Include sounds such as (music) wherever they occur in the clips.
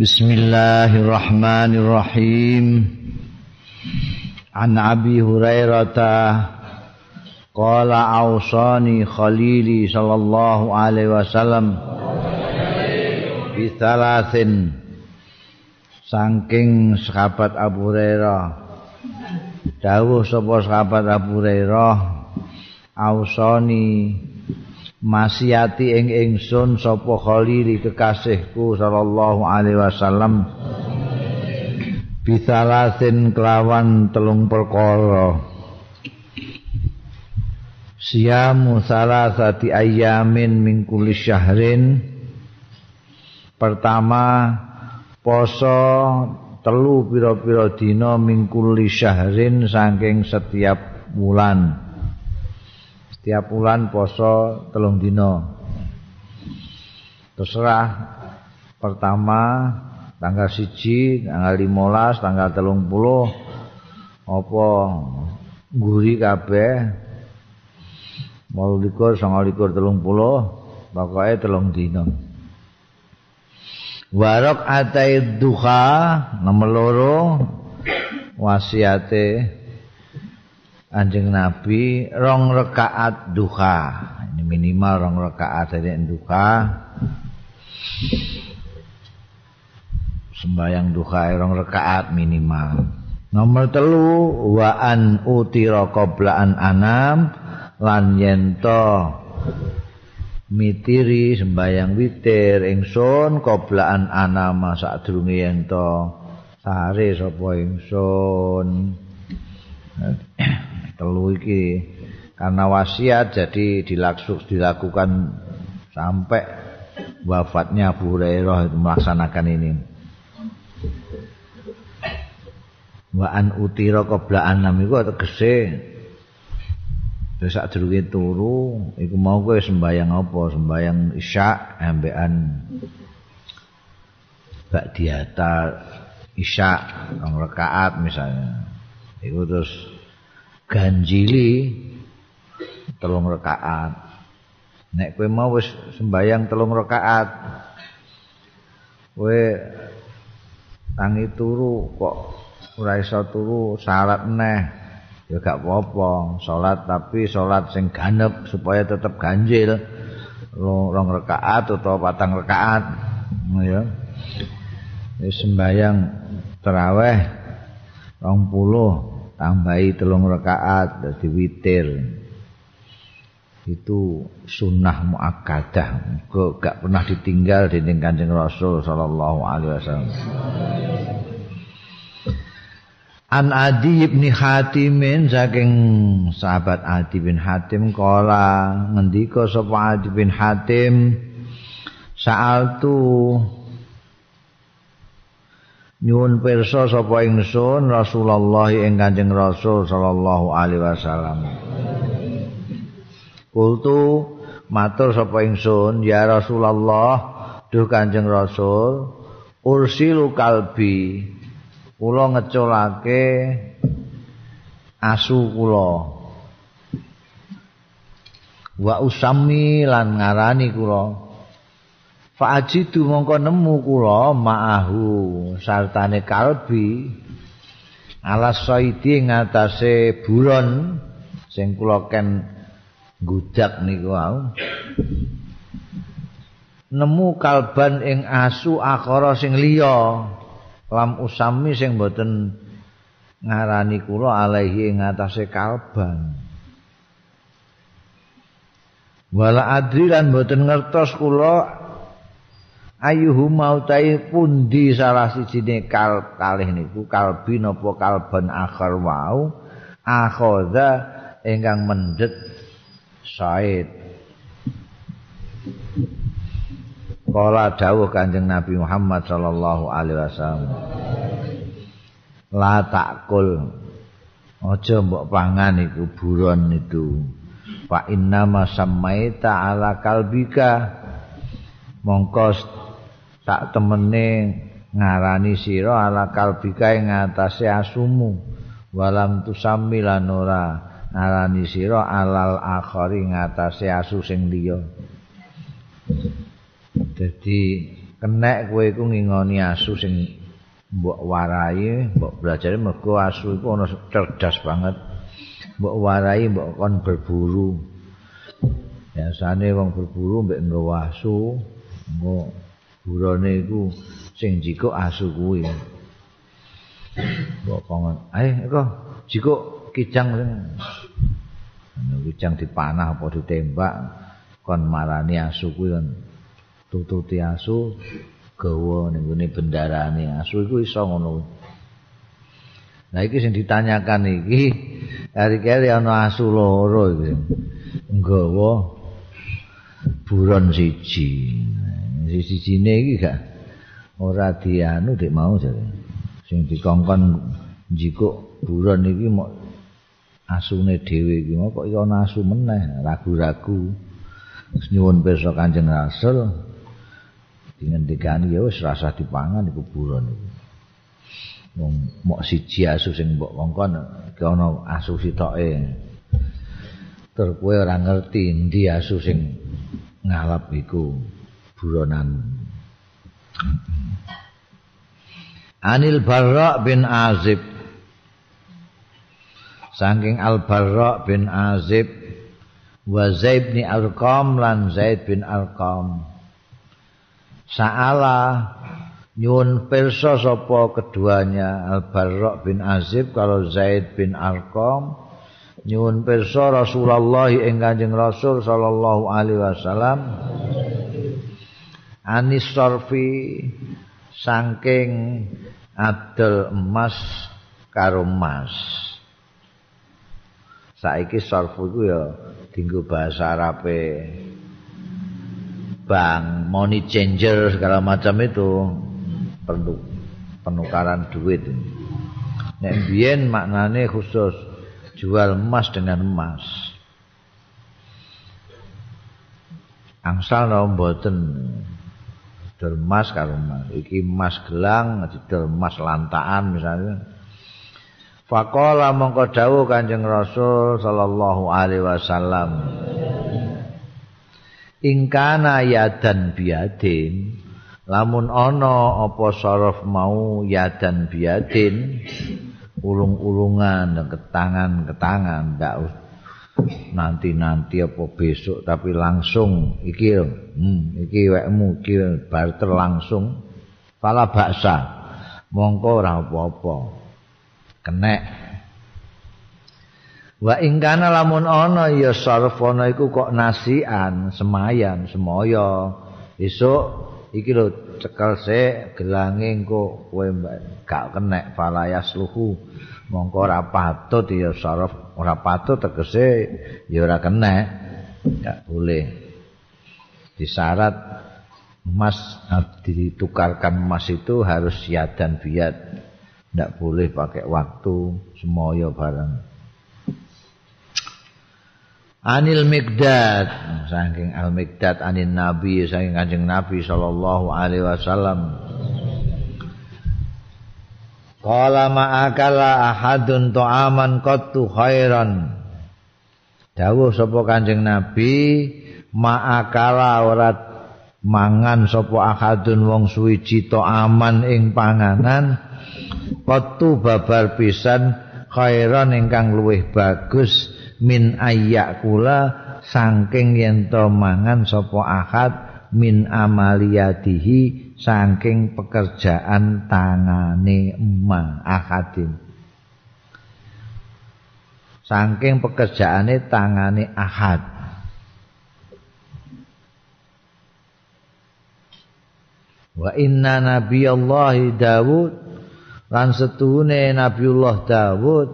Bismillahirrahmanirrahim. An Abi Hurairah Qala awsani khalili sallallahu alaihi wasallam Bithalathin Sangking sahabat Abu Hurairah. Dawuh sapa sahabat Abu Hurairah Awsani Masiati ing ingsun sapa khalili kekasihku sallallahu alaihi wasallam. Bithalathin kelawan telung perkara. Siyamu salasati ayamin min kulli syahrin. Pertama poso telu pira-pira dina min kulli syahrin saking setiap bulan Setiap bulan poso telung dina. Terserah. Pertama tanggal siji, tanggal limolas, tanggal telung puluh Apa guri kabeh. Mau likur sama likur telung puluh pokoknya telung dino warok atai duha nomor loro wasiate anjing nabi rong rekaat duha. Ini minimal rong rekaat dari duha. Sembayang duha rong rekaat minimal. Nomor telu waan utira qoblaan anam lan yento mitiri sembayang witir ingsun koblaan anama sadurunge yento sare sapa ingsun telu iki karena wasiat jadi dilaksuk dilakukan sampai wafatnya Abu Hurairah melaksanakan ini wa an utira qabla anam iku tegese Terus sak durunge turu, iku mau kowe sembayang apa? Sembayang Isya ambekan bak diata Isya rakaat misalnya. Iku terus ganjili telung rakaat. Nek kowe mau wis sembayang telung rakaat, kowe tangi turu kok ora iso turu salat neh ya gak apa-apa salat tapi salat sing ganep supaya tetap ganjil rong rakaat atau patang rakaat ya sembayang tarawih 20 tambahi telung rakaat dadi witir itu sunnah muakkadah. Kok gak pernah ditinggal di Kanjeng Rasul sallallahu alaihi wasallam. An Adi bin Hatim saking sahabat Adi bin Hatim kala ngendika sapa Adi bin Hatim sa'altu nyuwun pirsa sapa ingsun Rasulullah ing Kanjeng Rasul sallallahu alaihi wasallam. Kultu matur sapa ingsun ya Rasulullah duh Kanjeng Rasul ursilu kalbi kula ngeculake asu kula. Wa usami lan ngarani kula faajidu mongko nemu kula maahu sartane kalbi alas saidi ngatasé buron sing kula ken gudak niku wau. Nemu kalban ing asu akara sing liya lam usami sing boten ngarani kula alaihi ing kalban. Wala adri lan boten ngertos kula ayuhu mautai pundi salah sijine kal kalih niku kalbi napa kalban akhir wau akhadha ingkang mendet said Kala dawuh Kanjeng Nabi Muhammad sallallahu alaihi wasallam. La takul. Aja mbok pangan iku buron itu. Fa inna ma samaita ala kalbika. Mongko tak temene ngarani sira ala kalbika ing ngatasé asumu. Walam tusammi lan ora ngarani sira alal akhari ngatasé asu sing liya. Jadi kenek kowe iku ngingoni asu sing mbok warai mbok belajar mergo asu iku ana cerdas banget mbok warai mbok kon berburu biasane wong berburu mbek nggawa asu nggo burone iku sing jiko asu kuwi mbok kon ae kok jiko kijang sing kijang dipanah apa ditembak kon marani asu kuwi tututi asu gawa ning gone bendarane asu iku iso ngono. Nah iki sing ditanyakan iki hari-hari ana asu loro iki. Nggawa buron siji. Siji-sijine iki gak ora dianu dik mau jare. Sing dikongkon njikuk buron iki mok asune dhewe iki kok iki ana asu meneh ragu-ragu. nyuwun pirsa Kanjeng Rasul dingendikani ya wis rasa dipangan iku buron iku. Wong mok siji asu sing mbok kongkon iki ana asu sitoke. Tur kowe ora ngerti endi asu sing ngalap iku buronan. Anil Barra bin Azib. Saking Al Barra bin Azib wa Zaid bin Arqam lan Zaid bin Arqam. Sa'ala nyun perso sapa keduanya Al-Barra bin Azib kalau Zaid bin Arqam. Nyun perso Rasulullah ing Kanjeng Rasul sallallahu alaihi wasallam anis sarfi saking adol emas karo emas saiki sarfu iku ya dinggo bahasa Arabe bank, money changer segala macam itu perlu penukaran duit. Nek biyen maknane khusus jual emas dengan emas. Angsal no mboten dol emas karo emas. Iki emas gelang, dol emas lantaan misalnya. Faqala mongko dawuh Kanjeng Rasul sallallahu alaihi wasallam. ingkana yadan biadin lamun ana apa saraf mau yadan biadin ulung-ulungan dan ketangan-ketangan ndak nanti-nanti apa besok tapi langsung. Iki hmm, iki wekmu iki barter langsung. Pala baksa. Mongko ora apa-apa. Kenek. Wa ingkana lamun ana ya sarfana iku kok nasian, semayan, semoyo. Esuk iki lho cekel sik gelange engko kowe gak kenek falayas luhu. Mongko ora patut ya sarf, ora patut tegese ya ora kenek. Gak boleh. Disyarat emas ditukarkan emas itu harus siat dan biat. Ndak boleh pakai waktu semoyo bareng. Anil Mikdad saking Al Mikdad anin Nabi saking Kanjeng Nabi sallallahu alaihi wasallam Qala ma'akala ahadun ta'aman qattu khairan. Dawuh sapa Kanjeng Nabi ma'akala ora mangan sapa ahadun wong suwiji ta'aman ing panganan qattu babar pisan khairan ingkang luwih bagus min ayyak kula yen to mangan sapa ahad min amaliyatihi saking pekerjaan tangane emang ahadin. Saking pekerjaane tangane ahad. Wa inna nabiyallahi Dawud lan setune nabiullah Dawud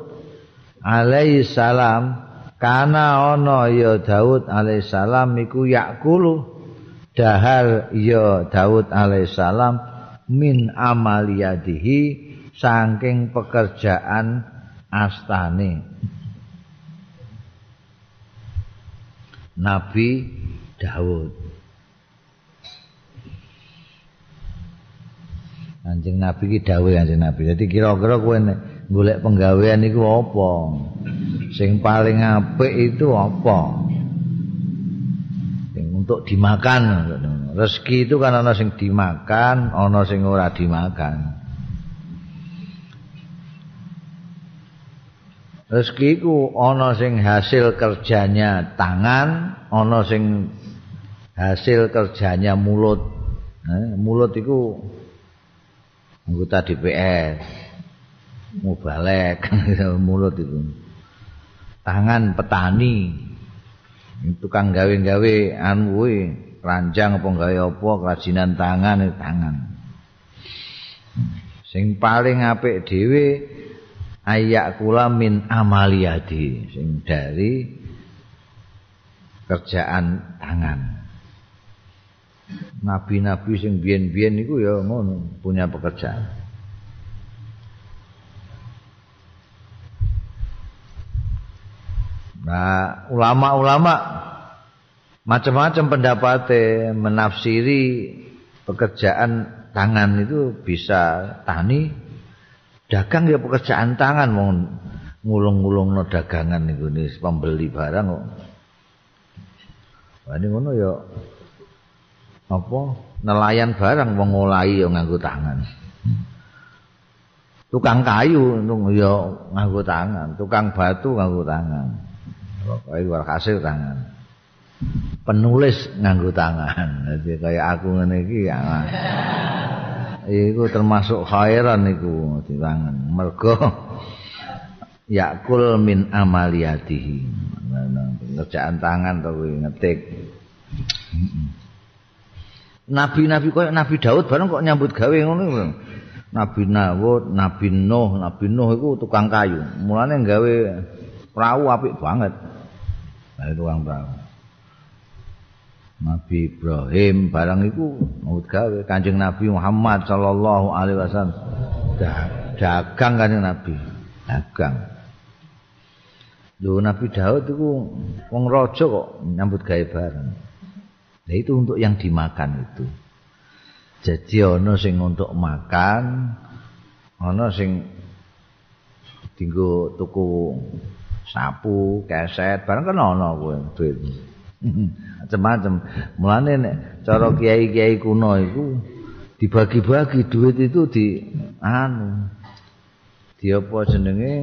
alaihi salam. Kana ana ya Daud alaihissalam iku yakulu dahar ya Daud alaihissalam min amaliyadihi saking pekerjaan astane Nabi Daud Anjing Nabi ki dawuh Anjing Nabi. Jadi kira-kira kowe golek penggawean iku apa? sing paling apik itu apa untuk dimakan rezeki itu kan ana sing dimakan, ana sing ora dimakan. Rezeki iku ana sing hasil kerjanya tangan, ana sing hasil kerjanya mulut. Eh, mulut iku anggota DPR. Mubalek (laughs) mulut itu. Tangan petani. Tukang gawe-gawe anu kuwi, ranjang apa gawe apa, kerajinan tangan itu tangan. Sing paling apik dhewe ayak kula min amaliyadi sing dari kerjaan tangan nabi-nabi sing biyen-biyen niku ya ngono punya pekerjaan nah ulama-ulama macam-macam pendapatnya menafsiri pekerjaan tangan itu bisa tani dagang ya pekerjaan tangan mau ngulung-ngulung no dagangan niku nih pembeli barang kok. Ini ngono ya apa nelayan barang wong ngolahi ya nganggo tangan. Tukang kayu nung ya nganggo tangan, tukang batu nganggo tangan. Pokoke luar hasil tangan. Penulis nganggo tangan. Jadi kayak aku ngene iki ya. iku termasuk khairan iku diwangen mergo yakul min amaliyatihi pekerjaan tangan to ngetik Nabi-nabi koyo Nabi Daud bareng kok nyambut gawe ngono Nabi Nawud, Nabi Nuh, Nabi Nuh iku tukang kayu. Mulane gawe perahu apik banget. Nah, perahu. Nabi Ibrahim barang itu mau gawe. Kanjeng Nabi Muhammad sallallahu alaihi wasallam. Dagang kanjeng Nabi. Dagang. Lho Nabi Daud itu wong raja kok nyambut gawe bareng Nah itu untuk yang dimakan itu. Jadi ono sing untuk makan ono sing tinggu tuku sapu, keset, barang kan ono kuwi duit. (laughs) macam-macam. Mulane nek cara kiai-kiai kuno iku dibagi-bagi duit itu di anu di apa jenenge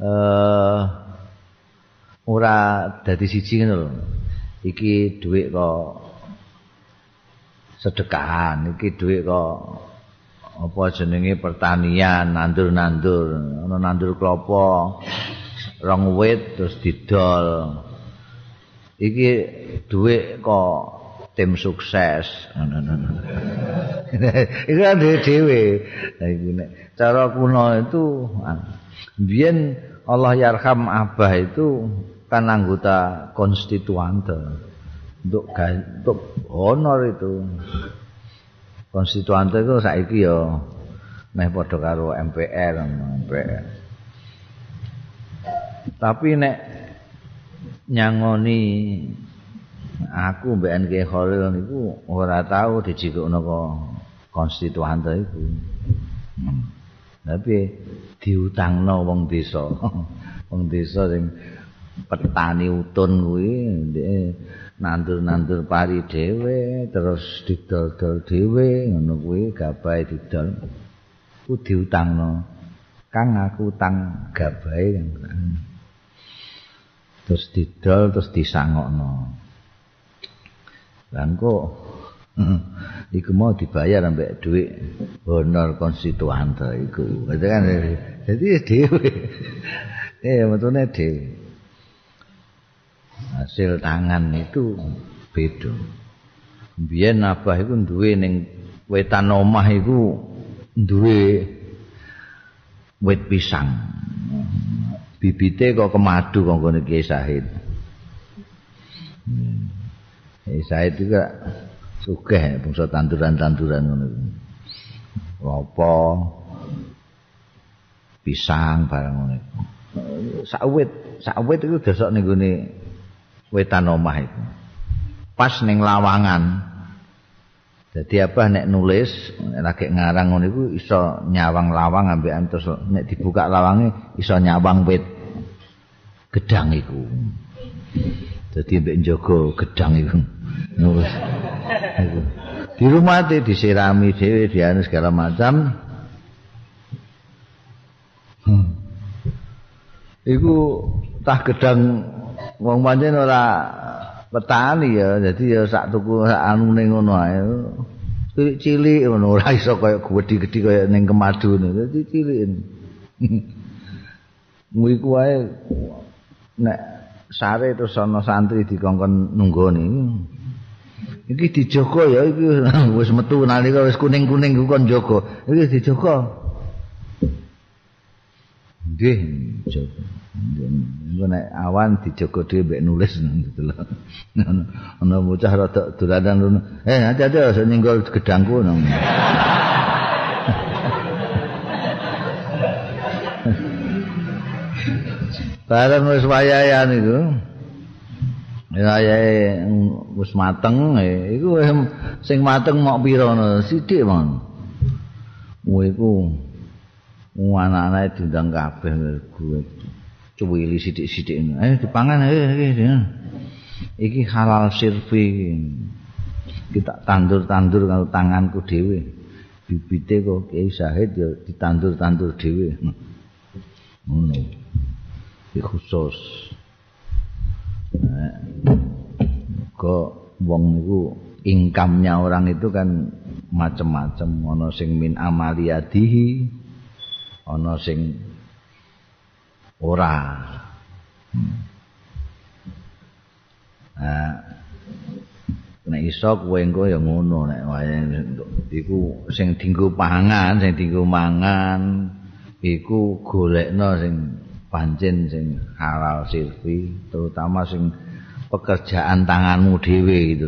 eh ora dadi siji ngono lho. Iki duit kok sedekahan, iki duit kok apa jenenge pertanian, nandur-nandur, ana nandur klopo, rong wit terus didol. iki duit kok tim sukses. (laughs) Itu kan dewe cara kuno itu biyen Allah yarham abah itu kan anggota konstituante. Untuk untuk honor itu konstituante itu saiki ya meh padha karo MPR MPR tapi nek nyangoni aku mbek NK Khalil niku ora tau dijikukno kok konstituante iku. Hmm. Tapi diutangno wong desa. (laughs) wong desa sing petani utun kuwi nandur-nandur pari dhewe terus didol-dol dhewe ngono kuwi gabahe didol. Ku diutangno. Kang aku utang gabahe kan. terus didol terus disangokno. Lan kok (laughs) iku mau dibayar ambek duit honor konstituante iku. Itu kan jadi dhewe. (laughs) Eh metune dhewe. Hasil tangan itu beda. Biyen abah iku duwe ning wetan omah iku duwe wit pisang. bibite kok kemadu kok ngene Kiai Said. Kiai Said juga sugih bangsa tanduran-tanduran ngono. Apa pisang barang ngono. Sawit, sawit itu desok ning wetan omah itu. Pas ning lawangan. Jadi apa nek nulis lagi ngarang ngono iku iso nyawang lawang ambekan terus nek dibuka lawange iso nyawang wit gedang iku. Jadi mbek njogo gedang iku. di rumah itu disirami dewe dianu segala macam hmm. iku tah gedang wong pancen ora petani ya jadi ya sak tuku sak anu ning ngono ae cilik-cilik ngono ora iso kaya gedhi-gedhi kaya ning kemadu dadi cilik Mui (laughs) kuwae nek sare terus ana santri dikongkon nunggoni. Iki dijogo ya iki (laughs) wis metu nalika wis kuning-kuning ku kon jogo. Iki dijogo. Nggih, jogo. Engko nek awan dijogo dhewe mbek nulis gitu lho. Ana bocah rada dolanan Eh, hati-hati aja nyenggol gedangku ngono. Bareng wis wayahan iku. Wayahe wis mateng iku sing mateng mok pira ngono sithik mon. Kuwi iku anak-anake diundang kabeh gue. Cuwili sithik-sithik. Eh dipangan iki. Iki halal sirfi. Kita tandur-tandur karo tanganku dhewe. Bibite kok Kiai Syahid ya ditandur-tandur dhewe. Ngono. khusus. Nah, kok wong niku income-nya orang itu kan macam-macam, ana sing min amaliyadihi, ana sing ora. Nah, nek iso kowe engko ya ngono nek wae. Iku sing dienggo pangan, sing dienggo mangan iku golekno sing pancen sing halal sirfi terutama sing pekerjaan tanganmu dhewe gitu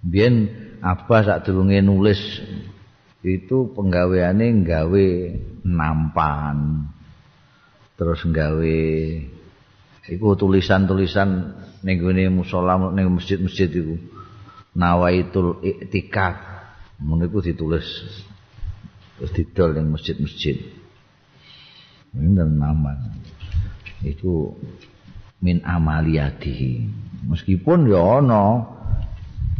biyen apa sak durunge nulis itu penggaweane nggawe nampan terus nggawe iku tulisan-tulisan ning gone musala ning masjid-masjid iku. Nawaitul iktikaf mun iku ditulis terus didol ning masjid-masjid. Dan nama itu min amaliyati meskipun ya ono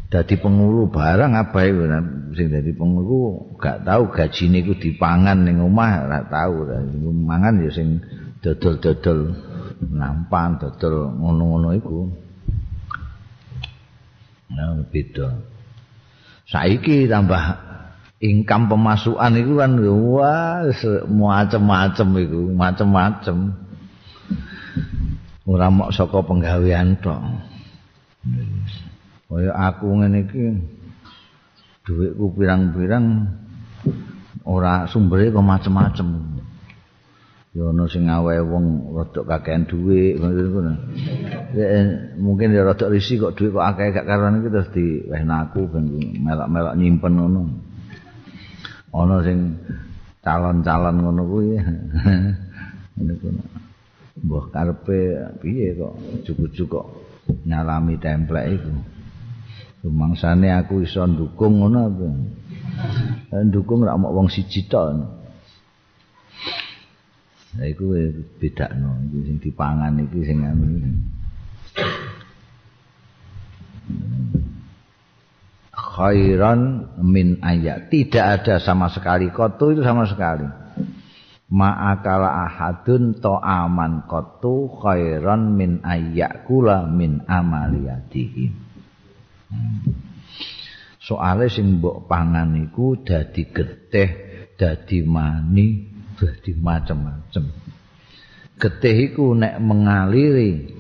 dadi penguru barang itu sing dadi penguru gak tahu gajine iku dipangan ning omah ora tahu mangan ya sing dodol-dodol nampan dodol ngono-ngono iku. Nah beda. Saiki tambah income pemasukan itu kan wah macam-macam itu macam-macam ora mok saka penggawean tok. Kaya aku ngene iki dhuwitku pirang-pirang ora sumbere kok macam-macam ana sing awehe wong rada kakean dhuwit ngono mungkin ya rada risi kok dhuwit kok akeh gak karuan iki terus diwehna aku ben melak-melak nyimpen ngono. Ana sing calon-calon ngono kuwi. (laughs) Niku mbah karepe piye kok cukup kok nyalami templek iku? Rumangsane aku iso ndukung ngono apa? Ndukung rak mok wong siji tok Nah, itu beda no. Itu dipangan itu sing anu. khairan min ayat tidak ada sama sekali kotu itu sama sekali ma'akala ahadun to aman kotu khairan min ayat kula min amaliyatihi hmm. soalnya sing mbok pangan iku dadi getih dadi mani dadi macem-macem. Getih iku nek mengaliri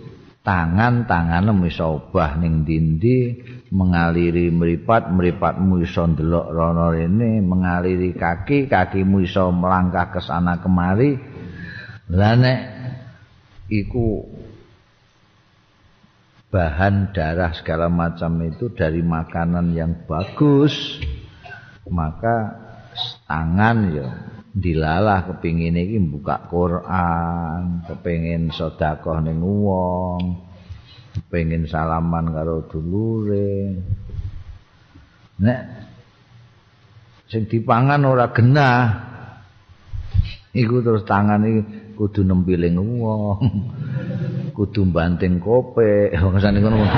tangan-tangan iso obah ning dindi mengaliri meripat meripatmu iso ndelok rono rene mengaliri kaki kakimu iso melangkah ke sana kemari lah nek iku bahan darah segala macam itu dari makanan yang bagus maka tangan ya dilalah kepingin iki buka Quran kepingin sedekah ning wong pengen salaman karo dulure. Nek sing dipangan ora genah iku terus tangan iki kudu nempiling wong (laughs) kudu banting kope. (laughs) Wong ngono. (laughs)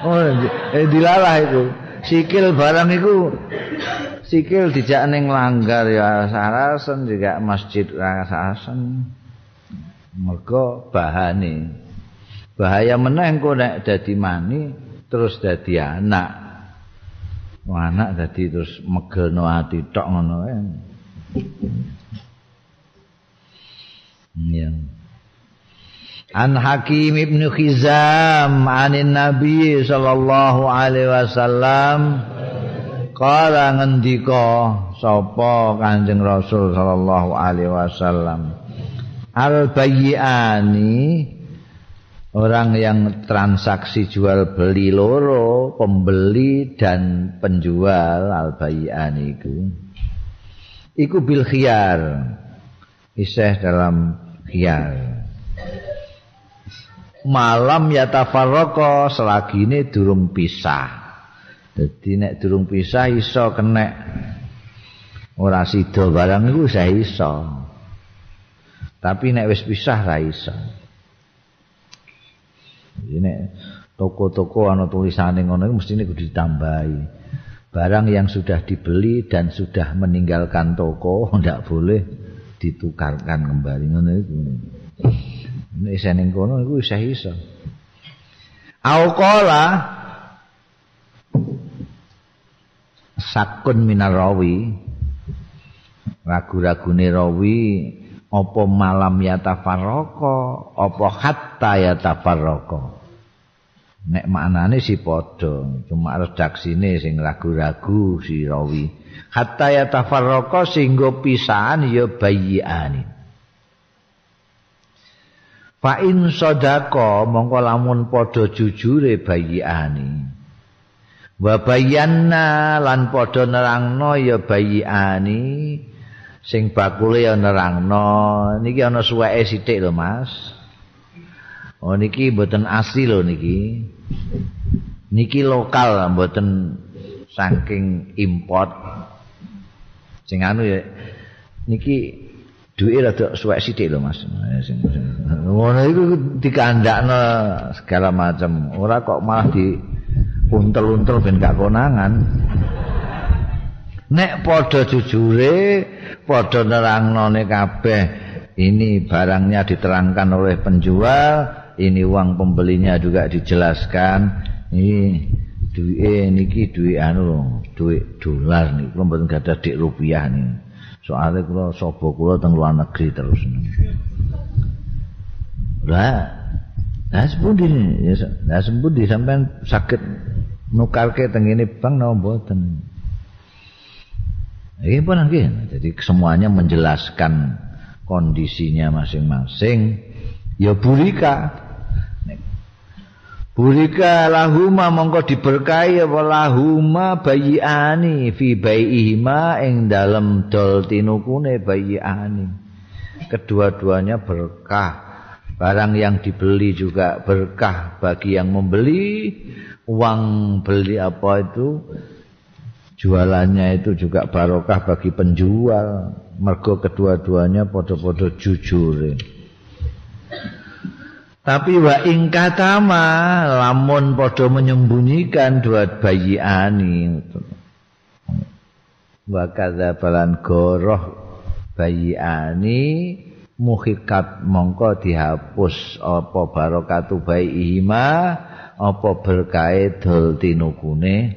Oh eh dilalah itu sikil barang itu sikil dijak ning langgar ya sarasen juga masjid sarasen mergo bahane. Bahaya meneh engko nek dadi mani terus dadi anak. Anak dadi terus megelno ati tok ngono ya An Hakim Ibn Khizam anin Nabi sallallahu alaihi wasallam kala ngendika sapa Kanjeng Rasul sallallahu alaihi wasallam? Al bayyani orang yang transaksi jual beli loro pembeli dan penjual al bayyani iku. Iku bil khiyar isih dalam khiyar. Malam ya tafarroko selagi ini durung pisah jadi nek durung pisah iso kena ora sida barang iku saya iso. Tapi nek wis pisah ra iso. Ini toko-toko ana tulisane ngono iku mesti kudu ditambahi. Barang yang sudah dibeli dan sudah meninggalkan toko (laughs) ndak boleh ditukarkan kembali. Ngono iku. Nek isa ning kono iku isa iso. Au qala sakun minar rawi. Ragu-ragune rawi apa malam ya tafarraqo apa hatta ya tafarraqo nek maknane si padha cuma redaksine sing ragu-ragu si rawi. Hatta ya tafarraqo singgo pisahan ya bayyani. Fa in sadaka mongko lamun padha jujure bayiani. Wa bayanna lan padha nerangno ya bayiani sing bakule ya nerangno. Niki ana suweke sithik lho Mas. Oh niki mboten asli lho niki. Niki lokal mboten saking import. Sing anu ya niki duwe rada suwek sithik lho Mas. Ngono iku dikandakno segala macam. Ora kok malah di untel-untel ben gak konangan. Nek padha jujure, padha nerangnone kabeh ini barangnya diterangkan oleh penjual, ini uang pembelinya juga dijelaskan. Ini duit niki duit anu, duit dolar nih, belum gak ada dik rupiah nih. soalnya kula sapa kula teng luar negeri terus lah lah sepundi ya lah sepundi sampean sakit nukarke teng ini bang napa mboten ini pun lagi jadi semuanya menjelaskan kondisinya masing-masing ya burika Burika lahuma mongko diberkahi apa lahuma bayiani fi bayihima ing dalem dol tinukune bayiani. Kedua-duanya berkah. Barang yang dibeli juga berkah bagi yang membeli. Uang beli apa itu jualannya itu juga barokah bagi penjual. Mergo kedua-duanya podo-podo jujur. Tapi wa ingkatama lamun padha menyembunyikan dua bayi ani. Wa kadzabalan goroh bayi ani muhikat mongko dihapus apa barokatu bayi ima apa berkait dol tinukune?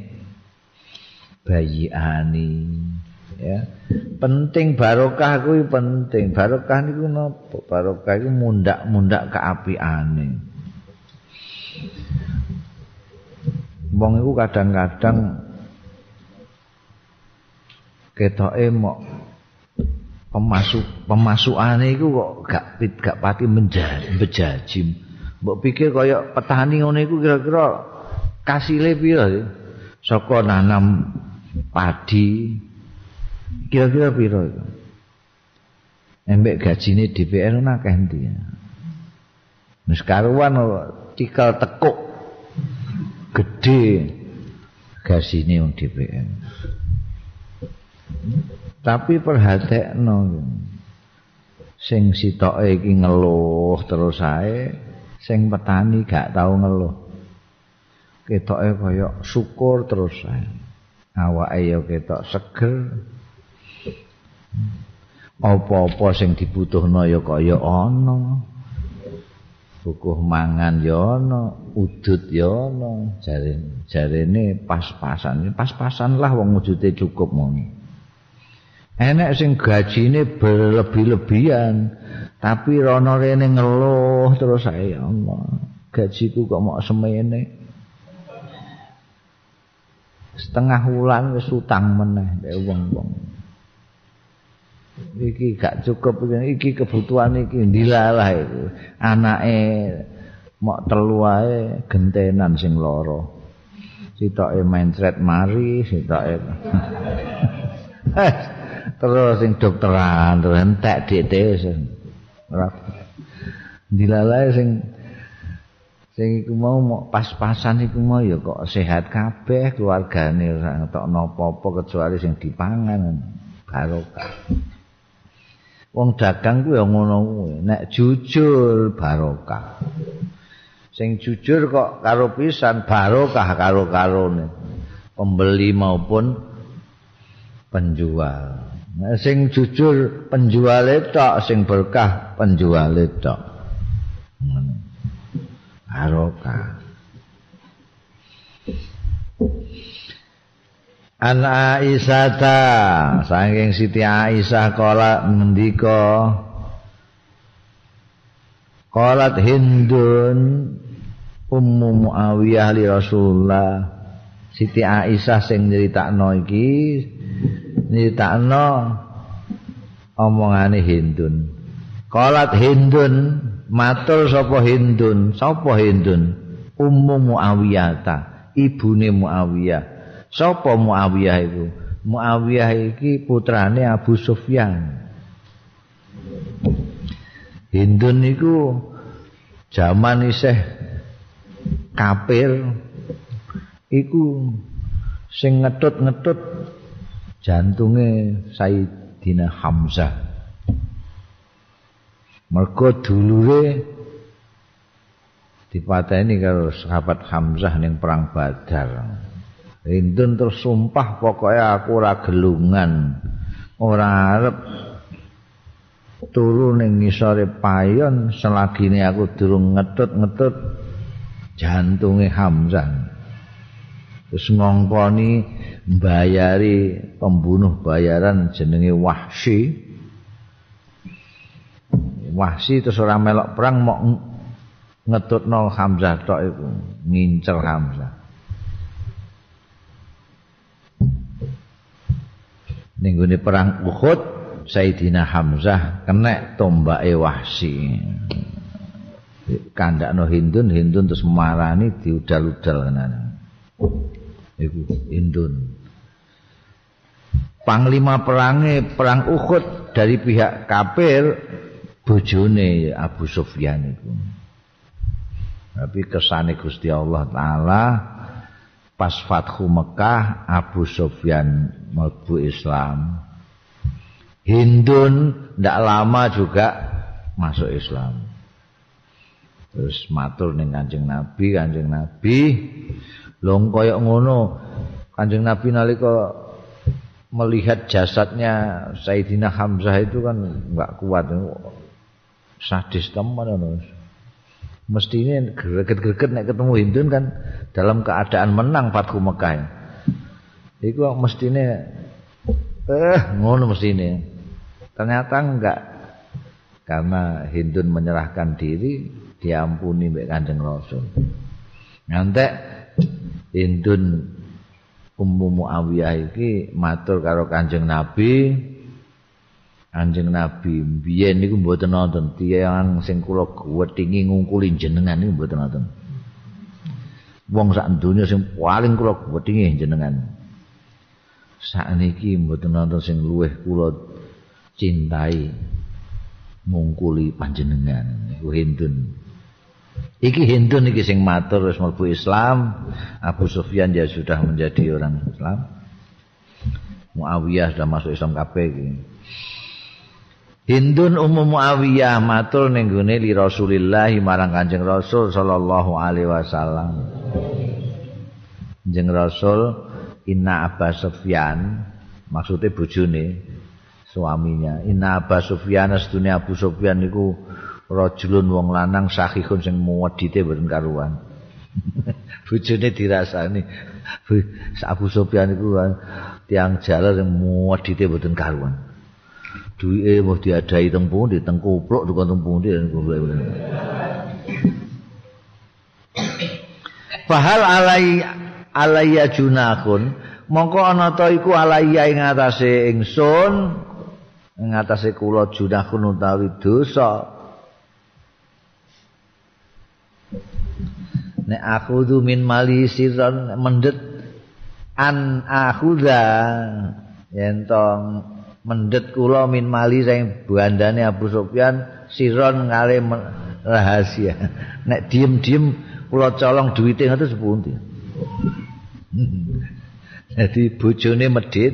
Bayi ani. ya. Penting barokah kuwi penting. Barokah niku napa? Barokah iku mundak-mundak keapiane. Wong iku kadang-kadang ketoke mok pemasuk pemasukane iku kok gak gak pati menjajim mbok pikir kaya petani ngene iku kira-kira kasile pira saka nanam padi Kira-kira piro itu? Embek gajine DPR nak endi. Wis karuan cikal tekuk gede gajine wong DPR. Tapi perhatekno sing sitoke iki ngeluh terus ae sing petani gak tau ngeluh. ketoke kaya syukur terus awake ya ketok seger. Apa-apa sing dibutuhno ya kaya ana. Bukuh mangan ya ana udut ya ana. Jarene jarene pas-pasan. Pas-pasan lah wong wujude cukup ngono enek sing gajine berlebih-lebihan tapi rono rene ngeluh terus saya Allah gajiku kok mau semene setengah wulan wis utang meneh nek wong-wong. Iki gak cukup iki kebutuhan iki ndilalah itu. Anake mok telu ae gentenan sing loro. Sitoke thread mari, sitoke. (laughs) terus sing dokteran terus entek dik ora. Ndilalah sing sing iku mau pas-pasan iku mau ya kok sehat kabeh keluargane ora ngetokno apa-apa kecuali sing dipangan barokah. Wong dagang ku ya ngono kuwi nek jujur barokah. Sing jujur kok karo pisan barokah karo karone pembeli maupun penjual nah, sing jujur penjual tok sing berkah penjual tok Aroka. An Aisyata saking Siti Aisyah kala ngendika Qalat Hindun Ummu Muawiyah li Rasulullah Siti Aisyah sing nyeritakno iki nyeritakno omongane Hindun. Qalat Hindun matur sapa Hindun? Sapa Hindun? Ummu Muawiyah ta ibune Muawiyah. Sapa Muawiyah iku? Muawiyah iki putrane Abu Sufyan. Hindun iku jaman isih kafir iku sing ngetut-ngetut jantunge Sayyidina Hamzah mergo dulure dipateni karo sahabat Hamzah ning perang Badar. Hindun terus sumpah pokoknya aku ora gelungan, ora arep turu ning ngisore payon selagi ini aku durung ngetut-ngetut jantunge Hamzah. Terus ngongkoni mbayari pembunuh bayaran jenenge Wahsy. Wahsi terus ora melok perang mau ngetutno Hamzah tok iku ngincer Hamzah. Ning perang Uhud Sayyidina Hamzah kena tombake Wahsi. Kandakno Hindun, Hindun terus marani diudal-udal kenan. Iku Hindun. Panglima perangnya perang Uhud dari pihak kafir bojone Abu Sufyan itu. Tapi kesane Gusti Allah taala pas Fathu Mekah Abu Sufyan mlebu Islam. Hindun ndak lama juga masuk Islam. Terus matur ning Kanjeng Nabi, Kanjeng Nabi long koyok ngono. Kanjeng Nabi nalika melihat jasadnya Sayyidina Hamzah itu kan enggak kuat sadis teman ngono. Mestine greget-greget nek ketemu Hindun kan dalam keadaan menang Fathu Mekah. Iku mestine eh ngono mestine. Ternyata enggak karena Hindun menyerahkan diri diampuni mbek Kanjeng Rasul. Ngantek Hindun Ummu Muawiyah iki matur karo Kanjeng Nabi Anjing Nabi biyen niku mboten nonton tiyang sing kula gwethingi ngungkuli jenengan niku mboten nonton. Wong sak donya sing paling kula gwethingi jenengan. Sakniki mboten nonton sing luweh kula cintai ngungkuli panjenengan niku Hindun. Iki Hindun iki sing matur wis mlebu Islam. Abu Sufyan dia sudah menjadi orang Islam. Muawiyah sudah masuk Islam kabeh iki. Hindun Ummu Muawiyah matur ning gone li Rasulillah marang Kanjeng Rasul sallallahu alaihi wasallam. Jeng Rasul Inna Abba Sufyan maksudnya bojone suaminya Inna Abba Sufyan sedunia Abu Sufyan niku rajulun wong lanang sahihun sing muwedite mboten karuan. (laughs) Bojone dirasani. Abu Sufyan niku tiang jalan sing muwedite mboten karuan. Duwike mau diadai teng pundi? Teng kupluk tukang teng pundi? Fahal alai alayya junakun mongko ana ta iku alayya ing atase ingsun ing atase kula junakun utawi dosa nek aku du min mali sirron mendet an akhudha yen tong mendet kula min mali sing bandane Abu Sufyan sirron ngale rahasia (laughs) nek diem-diem kula colong duwite ngoten sepundi Jadi (laughs) bojone medit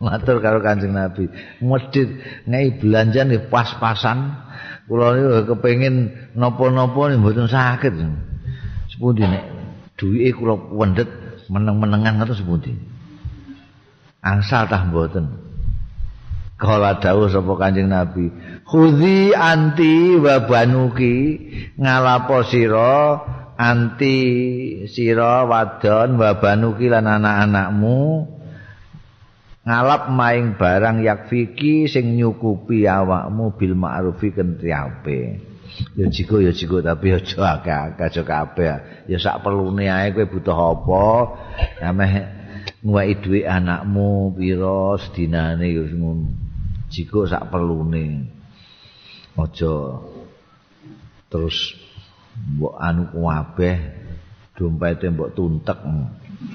matur karo Kanjeng Nabi. Medit ngai belanja pas-pasan. Kula niku kepengin napa-napa mboten sakit. Sepundi nek duwike kula wendet meneng-menengan ngoten sepundi. Angsal tah mboten. Kala dawuh sapa Kanjeng Nabi, "Khudhi anti wa banuki ngalapo sira anti sira wadon wabanuki lan anak-anakmu ngalap maing barang yakfiki sing nyukupi awakmu bil ma'rufi kentri ape ya jiko ya jiko tapi aja akeh-akeh aja kabeh. Ya sak perlune ae kowe butuh apa? Ameh nguwai dhuwit anakmu pira sedinane ya ngono. Jiko sak perlune. Aja terus mbok anu kabeh dompete mbok tuntek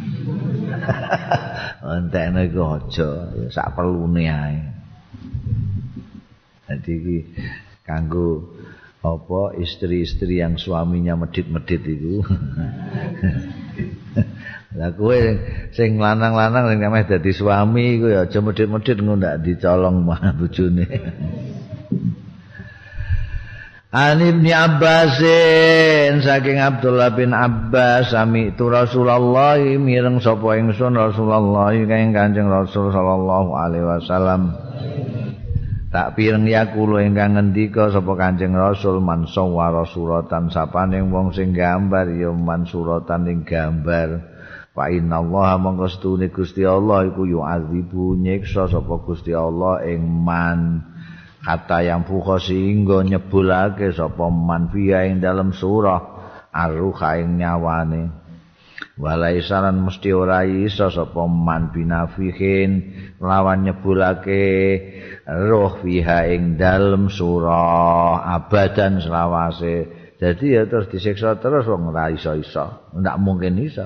(laughs) entekne iku aja sak perlune ae. Dadi iki kanggo apa istri-istri yang suaminya medit-medit itu (laughs) lah kowe sing lanang-lanang sing namanya dadi suami iku ya aja medit-medit ngono ndak dicolong mah bojone (laughs) An Ibnu Abbasin saking Abdullah bin Abbas sami tu Rasulullah mireng sapa ingsun Rasulullah kang Kanjeng Rasul sallallahu alaihi wasallam. Tak pireng ya ingkang ngendika sapa Kanjeng Rasul man sawara suratan sapaning wong sing gambar ya man suratan ing gambar. Fa inna Allah mongko stune Gusti Allah iku yu'adzibu nyiksa sapa Gusti Allah ing man kata yang fuha sehingga nyebulake sapa manfiya ing dalam surah arruha ing nyawane. Walai saran mesti ora iso sapa man binafihin lawan nyebulake roh fiha ing dalam surah abadan selawase. Jadi ya terus disiksa terus wong ora iso-iso. Ndak mungkin iso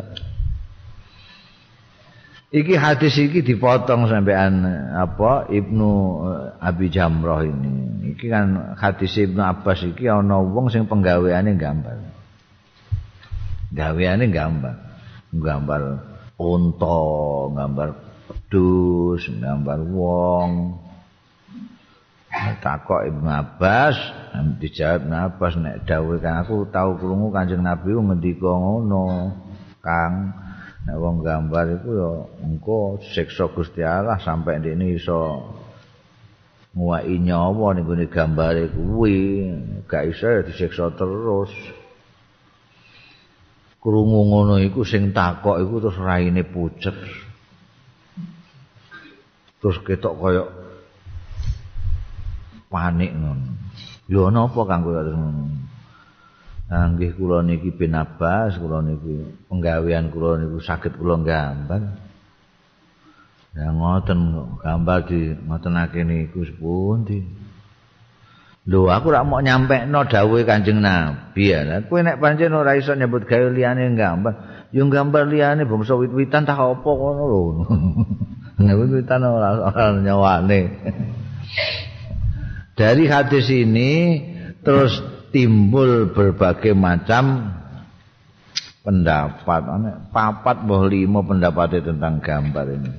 Iki hadis iki dipotong sampean apa Ibnu eh, Abi Jamrah ini. Iki kan hadis Ibnu Abbas iki ana wong sing penggaweane gambar. Gaweane gambar. Gambar unta, gambar pedus, gambar wong. Takok Ibnu Abbas, dijawab Ibnu Abbas nek dawuh kan aku tau krungu Kanjeng Nabi ngendika ngono, Kang. Wong gambar iku ya engko siksa Gusti Allah sampai ndekne iso nguwai nyawa ning gone gambare kuwi, gak iso disiksa terus. Krungu ngono iku sing takok iku terus raine pucet. Terus ketok kaya panik ngono. Lho napa kanggo ngono? Anggih kula niki bin Abbas, kula niki penggawean kula niku saged kula gambar. Ya ngoten gambar di ngotenake niku sepundi. Lho aku rak mau nyampekno dawuhe Kanjeng Nabi ya. Kowe nek pancen ora iso nyebut gawe liyane gambar, yo gambar liyane bangsa wit-witan tak apa ngono lho. (laughs) Nek wit-witan ora ora nyawane. (laughs) Dari hadis ini terus timbul berbagai macam pendapat. Papat mbah lima pendapat tentang gambar ini.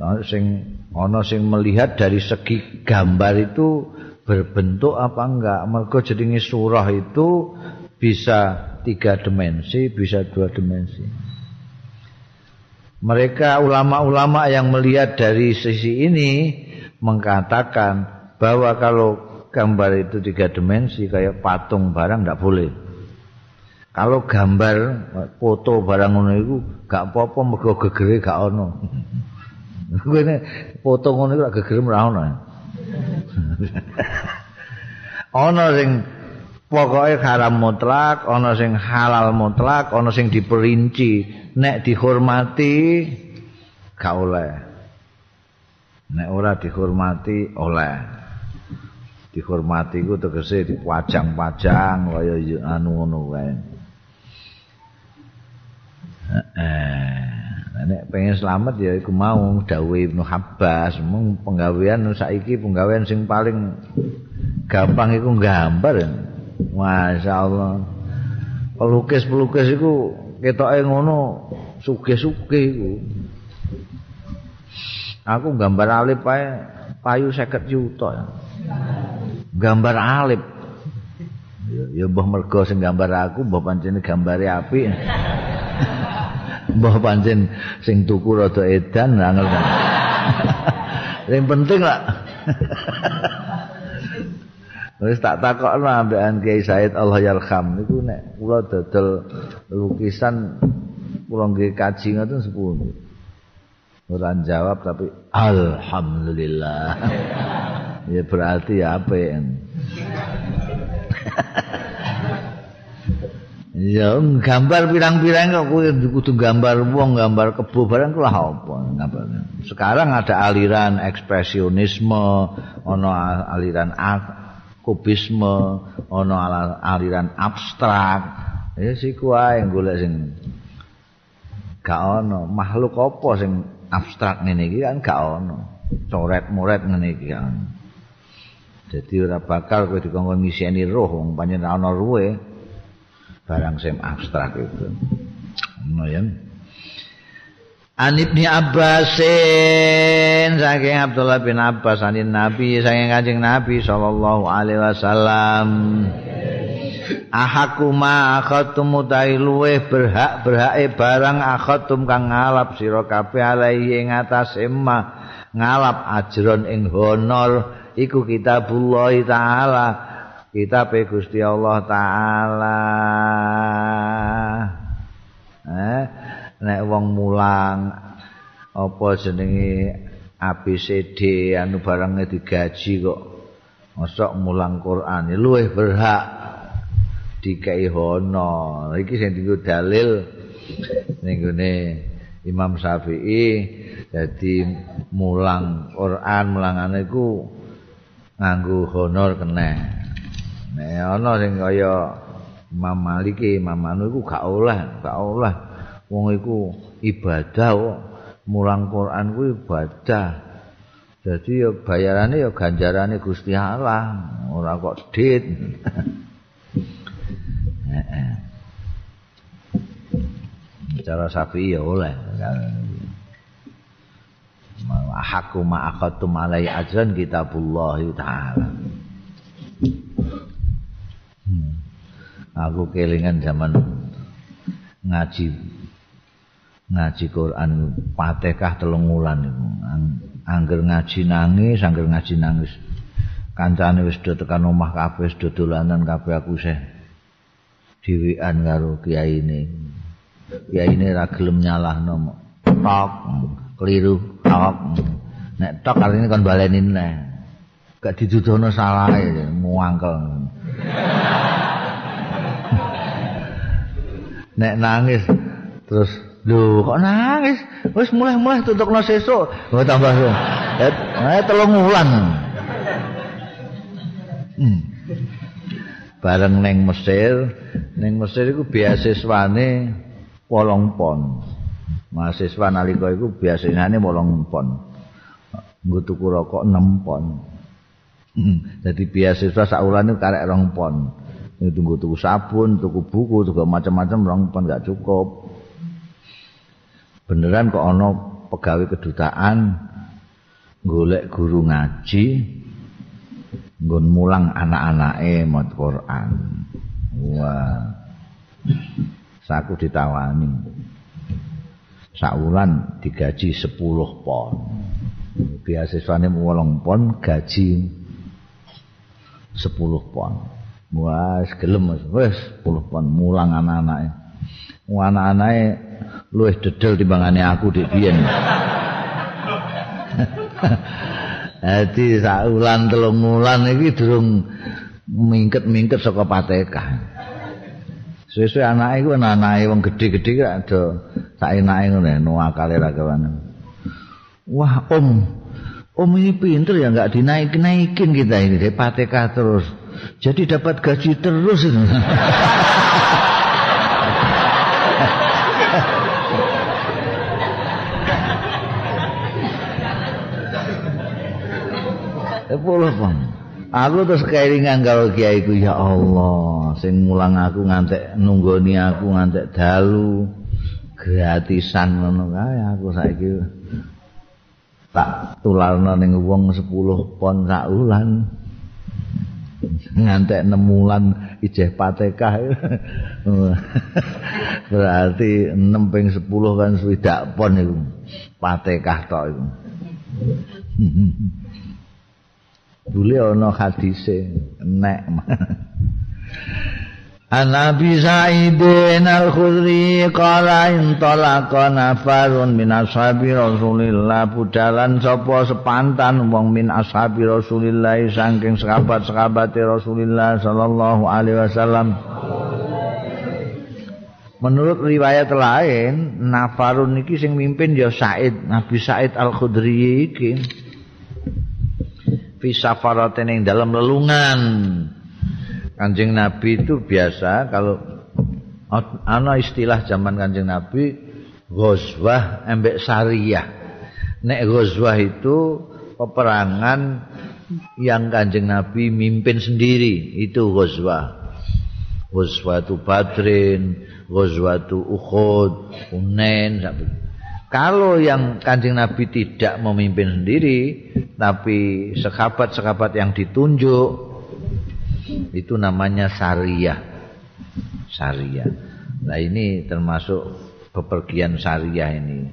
Nah, sing ana sing melihat dari segi gambar itu berbentuk apa enggak? Mergo jenenge surah itu bisa tiga dimensi bisa dua dimensi. Mereka ulama-ulama yang melihat dari sisi ini mengatakan bahwa kalau gambar itu tiga dimensi kayak patung barang tidak boleh. Kalau gambar foto barang ngono itu gak apa-apa mergo gegere gak ono. (laughs) Kuwi foto ngono iku gak gegere ora ono. (laughs) Ono sing pokoke haram mutlak, ana sing halal mutlak, ana sing diperinci, nek dihormati gak oleh. Nek ora dihormati oleh. Dihormati ku tegese dipajang-pajang kaya anu ngono kae. Heeh. Nek pengen selamat ya iku mau dawuh Ibnu Habbas, mung penggawean saiki penggawean sing paling gampang iku gambar. Masya Allah. Pelukis-pelukis itu ketoke ngono sugih-sugih iku. Aku gambar alip ae payu 50 juta. Gambar alip. Ya, mbah mergo sing gambar aku mbah pancen gambare apik. mbah pancen sing tuku rada edan angel. Yang penting lah. Wis tak takokno ambekan Kiai Said Allah yarham niku nek kula dodol lukisan kula nggih kaji ngoten sepundi. Ora jawab tapi alhamdulillah. Ya berarti ya apa ya? (laughs) Ya gambar pirang-pirang kok kudu gambar wong, gambar kebo barang kuwi apa gambar. Sekarang ada aliran ekspresionisme, ono aliran kubisme, ana aliran abstrak. Ya siku ae golek sing gak ana makhluk apa sing abstrak iki kan gak ana. Coret-moret ngene iki kan. Dadi ora bakal kowe dikongkon ngiseni roh wong pancen ana ruwe barang sing abstrak itu. Ngono ya. An Ibni Abbasin saking Abdullah bin Abbas anin Nabi saking Kanjeng Nabi sallallahu alaihi wasallam Ahakuma akhatum luweh berhak berhake barang akhatum kang ngalap sira kabeh alaihi ing ngalap ajron ing honor iku kitabullah taala. Kitab Gusti Allah taala. Eh nek wong mulang apa jenenge ABCD anu barangnya digaji kok. Mosok mulang Quran. Luwih berhak dikai hono. Iki sing dienggo dalil ning Imam Syafi'i jadi mulang Quran mulangane iku nganggo honor kena. Nek ana sing kaya Imam Maliki Imam Anu iku gak oleh gak oleh. Wong iku ibadah kok. Mulang Quran kuwi ibadah. Jadi ya bayarane ya ganjarane Gusti Allah. Ora kok dit. (laughs) Cara sapi ya oleh Ahaku ma'akhatum alai ajran kitabullah ta'ala hmm. Aku kelingan zaman ngaji ngaji Quran Fatihah telung wulan iku. Angger ngaji nangis, angger ngaji nangis. Kancane wis do tekan omah kabeh, wis do dolanan kabeh aku sih. Diwian karo. Kiai ini ra gelem nyalahno. Tok, keliru, tok. Nek tok ini kon baleni neh. Gak didudono salah ya, muangkel. (laughs) Nek nangis terus Lho, kok nangis? Wis mulai-mulai tutukno sesuk. Oh, tambah. Eh, telung wulan. Hmm. Bareng ning Mesir, ning Mesir iku beasiswane 8 pon. Mahasiswa nalika iku biasane 8 pon. Nggo tuku rokok 6 pon. Jadi (clears throat) beasiswa sak wulan iku karek 2 pon. Tunggu tuku sabun, tuku buku, tuku macam-macam 2 pon gak cukup. beneran kok ana pegawai kedutaan golek guru ngaji nggon mulang anak-anake maca Quran. Wah. Saku ditawani. Sak wulan digaji 10 pon. Beasiswane 8 pon, gaji 10 pon. Wah, gelem wis 10 pon mulang anak-anake. Anak-anake luwih dedel timbangane aku dik biyen. (laughs) Dadi sak wulan telung wulan iki durung mingket-mingket saka patekah. Suwe-suwe anake iku anake wong gedhe-gedhe kok ada sak enake ngono no akale ra Wah, Om. Om ini pinter ya enggak dinaik-naikin kita ini dari PTK terus. Jadi dapat gaji terus itu. (laughs) Sepuluh pun. Aku terus keiringan karo kiai ku ya Allah, sing mulang aku ngantek nunggoni aku ngantek dalu gratisan ngono kae aku saiki tak tularno ning wong 10 pon sak wulan. Ngantek 6 wulan ijeh patekah. (laughs) Berarti 6 ping 10 kan swidak pon iku. Patekah tok iku. (laughs) Dule ana hadise nek. An Nabi Sa'idin Al-Khudri Kala intolaqa nafarun min ashabi Rasulillah. Budalan sopo sepantan Wong min ashabi Rasulillah Sangking sekabat-sekabat Rasulillah Sallallahu alaihi wasallam. Menurut riwayat lain Nafarun iki sing mimpin ya Sa'id Nabi Sa'id Al-Khudri iki fi safaratin ing dalam lelungan. Kanjeng Nabi itu biasa kalau ana istilah zaman Kanjeng Nabi ghazwah embek syariah. Nek ghazwah itu peperangan yang Kanjeng Nabi mimpin sendiri, itu ghazwah. Ghazwatu Badrin, ghazwatu Uhud, Hunain sampai Kalau yang kanjeng Nabi tidak memimpin sendiri, tapi sekabat-sekabat yang ditunjuk, itu namanya syariah. Syariah. Nah ini termasuk bepergian syariah ini.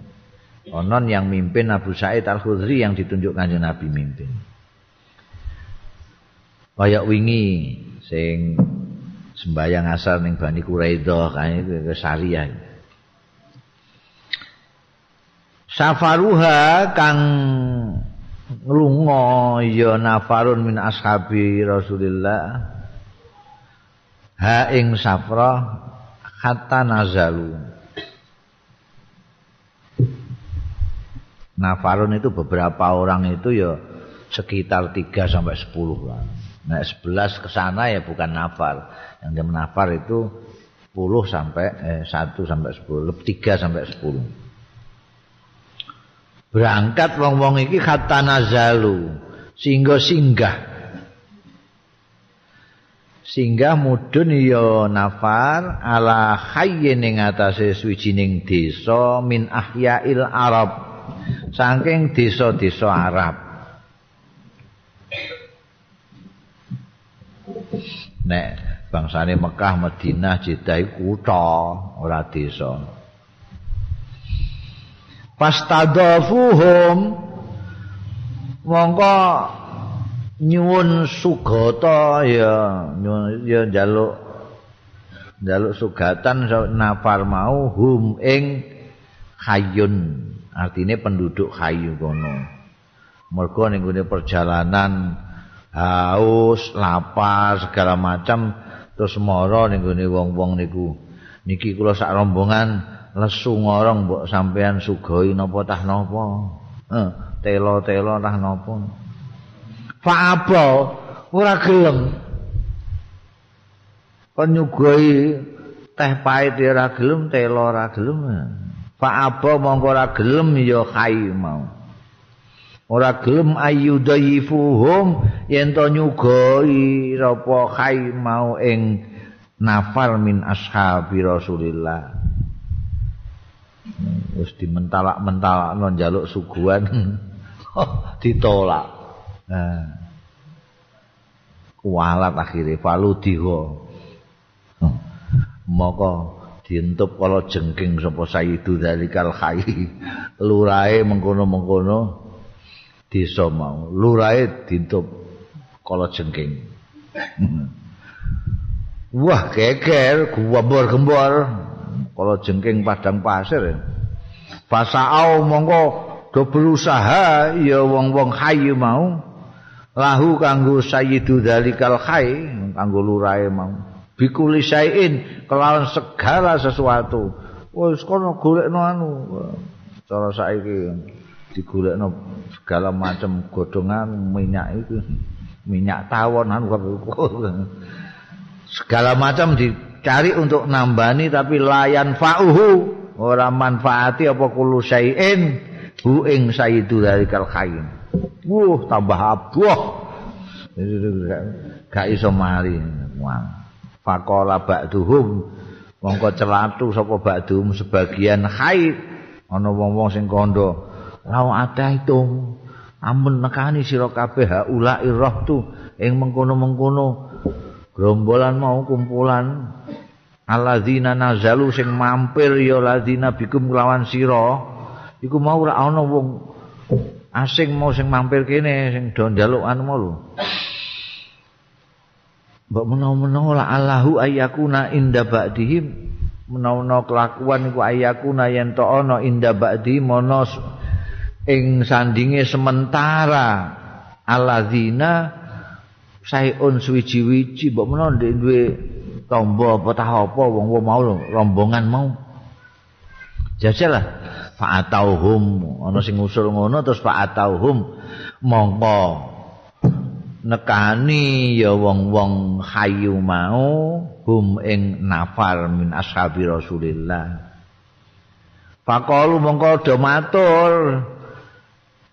Onon yang mimpin Abu Sa'id Al-Khudri yang ditunjuk kanjeng Nabi mimpin. Kayak wingi sing sembayang asar ning Bani Quraidah kan itu syariah. Safaruha kang lunga ya nafarun min ashabi Rasulillah ha ing safra hatta nazalu nafarun itu beberapa orang itu ya sekitar 3 sampai 10 lah. Nah, 11 ke sana ya bukan nafar. Yang dia menafar itu 10 sampai eh, 1 sampai 10, 3 sampai 10. Berangkat wong-wong iki kata nazalu sehingga singgah. Singgah mudun ya nafar ala hayyin ing atase suwijining desa min ahyail arab. Saking desa-desa arab. Nek bangsane Mekah Madinah Jeddah kutha ora desa pastadafuhum mongko nyuwun sugata ya ya njaluk njaluk sugatan nafar mau hum ing hayun artine penduduk hayu kono. Mergo ning perjalanan haus lapar segala macam terus mara ning wong-wong niku. Niki kula sak rombongan lesu ngorong mbok sampean sugoi napa tah napa? Eh telo-telo tah napa? Fa apa ora gelem. Penyugoi teh pahit ora gelem telo ora gelem. Fa apa mongko ora gelem ya kai mau. Ora gelem ayudayifuhum yen to nyugoi apa kai mau ing nafar min ashabi rasulillah wis dimentalak-mentalakno njaluk suguhan. (laughs) Ditolak. Nah. Kualat akhire falu diho moko dientup kala jengking sapa sayyidu dalikal khairi (laughs) lurahe mengkono-mengkono desa mau. Lurahe dientup kala jengking. (laughs) Wah geger gembor-gembor kala jengking padang pasir. Fasaau mongko do berusaha ya wong-wong hayu mau. Lahu kanggo sayyidu dalikal khairi kanggo lurahe mau. Bikuli sayin kelawan segala sesuatu. Wis kono golekno anu. Cara saiki digolekno segala macam godhongan minyak itu minyak tawon anu. (laughs) Segala macam dicari untuk nambani tapi layan fauhu ora manfaati apa kulo sayin bu ing sayyidu dari khain wuh tambah abuh. Gak iso mari. Faqala ba'duhum. Mongko celatu sapa ba'duhum sebagian haid ana wong-wong sing kandha lau itu. Amun nekani sira kabeh haula irahtu ing mengkono-mengkono grombolan mau kumpulan alladzina nazalu sing mampir ya ladzina bikum lawan sira. Iku mau ora ana wong asing mau sing mampir kene sing do njaluk anu mau Mbok menawa-menawa la Allahu ayyakuna inda ba'dihim. Menawa kelakuan iku ayyakuna yen to ana inda ba'di mono ing sandinge sementara alladzina sayun suwiji-wiji. Mbok menawa ndek duwe tombo apa tah apa wong-wong mau rombongan mau. Jajalah fa'atauhum. Ana sing usul ngono terus fa'atauhum. Mongko. Nekani ya wong-wong hayu mau hum ing nafar min ashabi Rasulillah. Faqalu mongko do matur.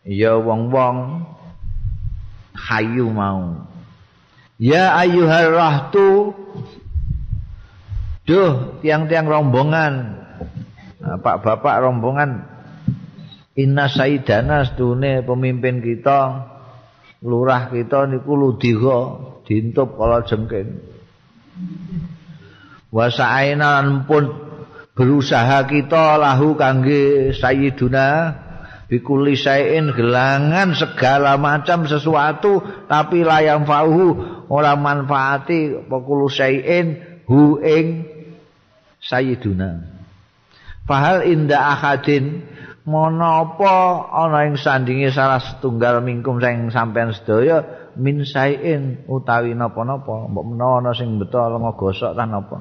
Ya wong-wong hayu mau. Ya ayyuhar rahtu Duh, tiang-tiang rombongan. Bapak-bapak rombongan Inna sayyidana sedune pemimpin kita lurah kita niku ludhiga dintup kala jengking. Wa sa'aina pun berusaha kita lahu kangge sayyiduna bikuli sayin gelangan segala macam sesuatu tapi layang fauhu ora manfaati pokulu sayin hu ing sayyiduna fahal inda akadin menapa ana ing sandinge salah setunggal mingkum sing sampean sedaya min sain utawi napa-napa mbok menawa ana sing beto lenga gosok ta napa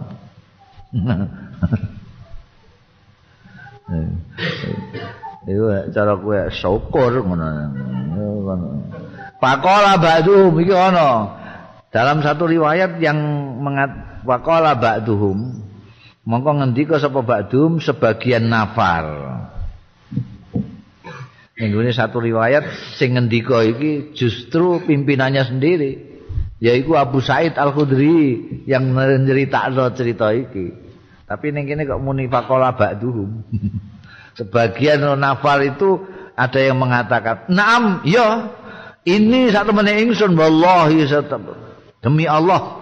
(laughs) Iku cara kowe syukur ngono. Pakola ba'duhum iki ana. Dalam satu riwayat yang mengat pakola ba'duhum mongko ngendika sapa ba'dum sebagian nafar. Ini satu riwayat sing ngendika iki justru pimpinannya sendiri yaitu Abu Said Al Khudri yang nyeritakno cerita iki. Tapi ning kene kok muni faqala ba'duhum. (laughs) Sebagian nafal itu ada yang mengatakan, "Naam, ya. Ini satu meneh ingsun wallahi demi Allah.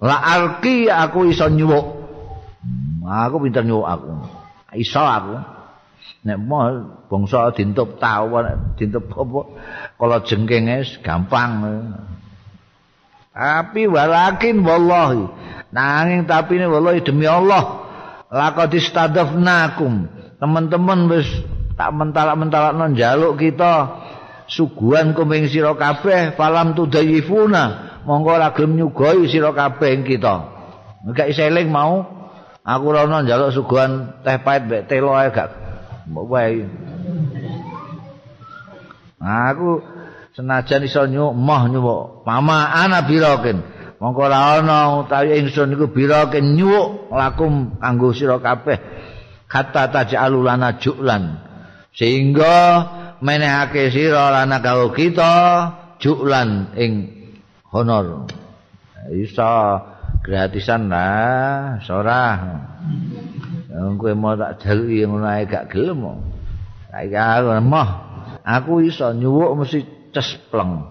La arki aku iso nyuwuk. Aku pinter nyuwuk aku. Iso aku. nek mau bangsa dintup tawon dintup apa kalau jengking gampang. Tapi walakin wallahi nanging tapi ini wallahi demi Allah laqad istadafnakum. Teman-teman wis tak mentalak-mentalak non jaluk kita suguhan kuming sira kabeh falam tudayifuna. Monggo ora gelem nyugoi sira kabeh kita. Gak iseling mau aku rono njaluk suguhan teh pahit mbek telo ae gak wae. Aku senajan iso nyuk nyuk mama ana birokin. Mongko ora ana utawi ingsun iku birokin nyuk lakum kanggo sira kabeh. Kata taj'alu lana ju'lan. Sehingga menehake sira lana karo kita ju'lan ing honor. Iso gratisan lah, sorah. kowe mau tak jaluki ngono ae gak gelem. Saiki aku moh aku iso nyuwuk mesti cespleng.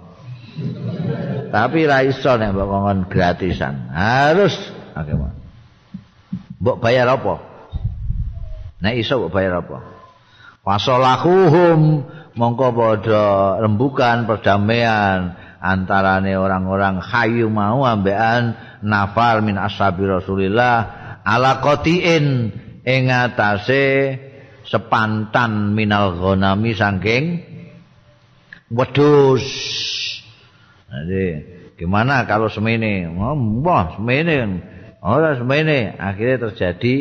Tapi ra iso nek mbok ngomong gratisan. Harus oke mbok bayar apa nek iso mbok bayar apa fasolahuhum mongko padha rembukan perdamaian antarane orang-orang hayu mau ambekan nafar min ashabi Rasulillah ala ing atase sepantan minal ghanami saking wedhus. Jadi gimana kalau semene? Wah semene. Ora semene. Akhirnya terjadi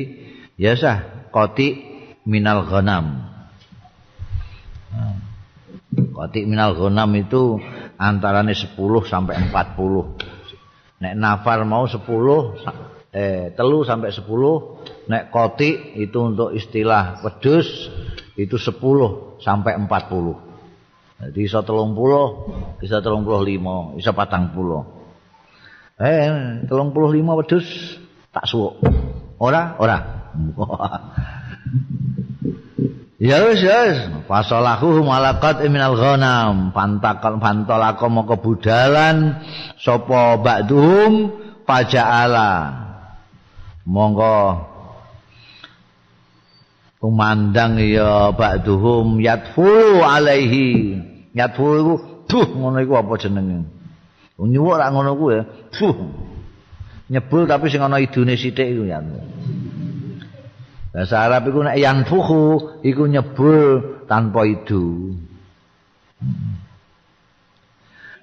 ya sah qati minal ghanam. Qatik minal ghanam itu antarane 10 sampai 40. Nek nafar mau 10 eh telu sampai 10, nek qatik itu untuk istilah wedhus itu 10 sampai 40. Jadi iso 30, bisa 35, iso 40. Eh 35 wedhus tak suwuk. Ora, ora. (laughs) Ya wis ya wis. Fasalahu malakat minal ghanam. Pantakal pantolako moko budalan sapa ba'dhum paja'ala. Monggo kumandang ya ba'dhum yatfulu alaihi. Yatfulu iku duh ngono iku apa jenenge? Nyuwuk ra ngono ku ya. Duh. Nyebul tapi sing ana idune sithik iku ya. Bahasa Arab iku nek yanfuhu iku nyebul tanpa idu.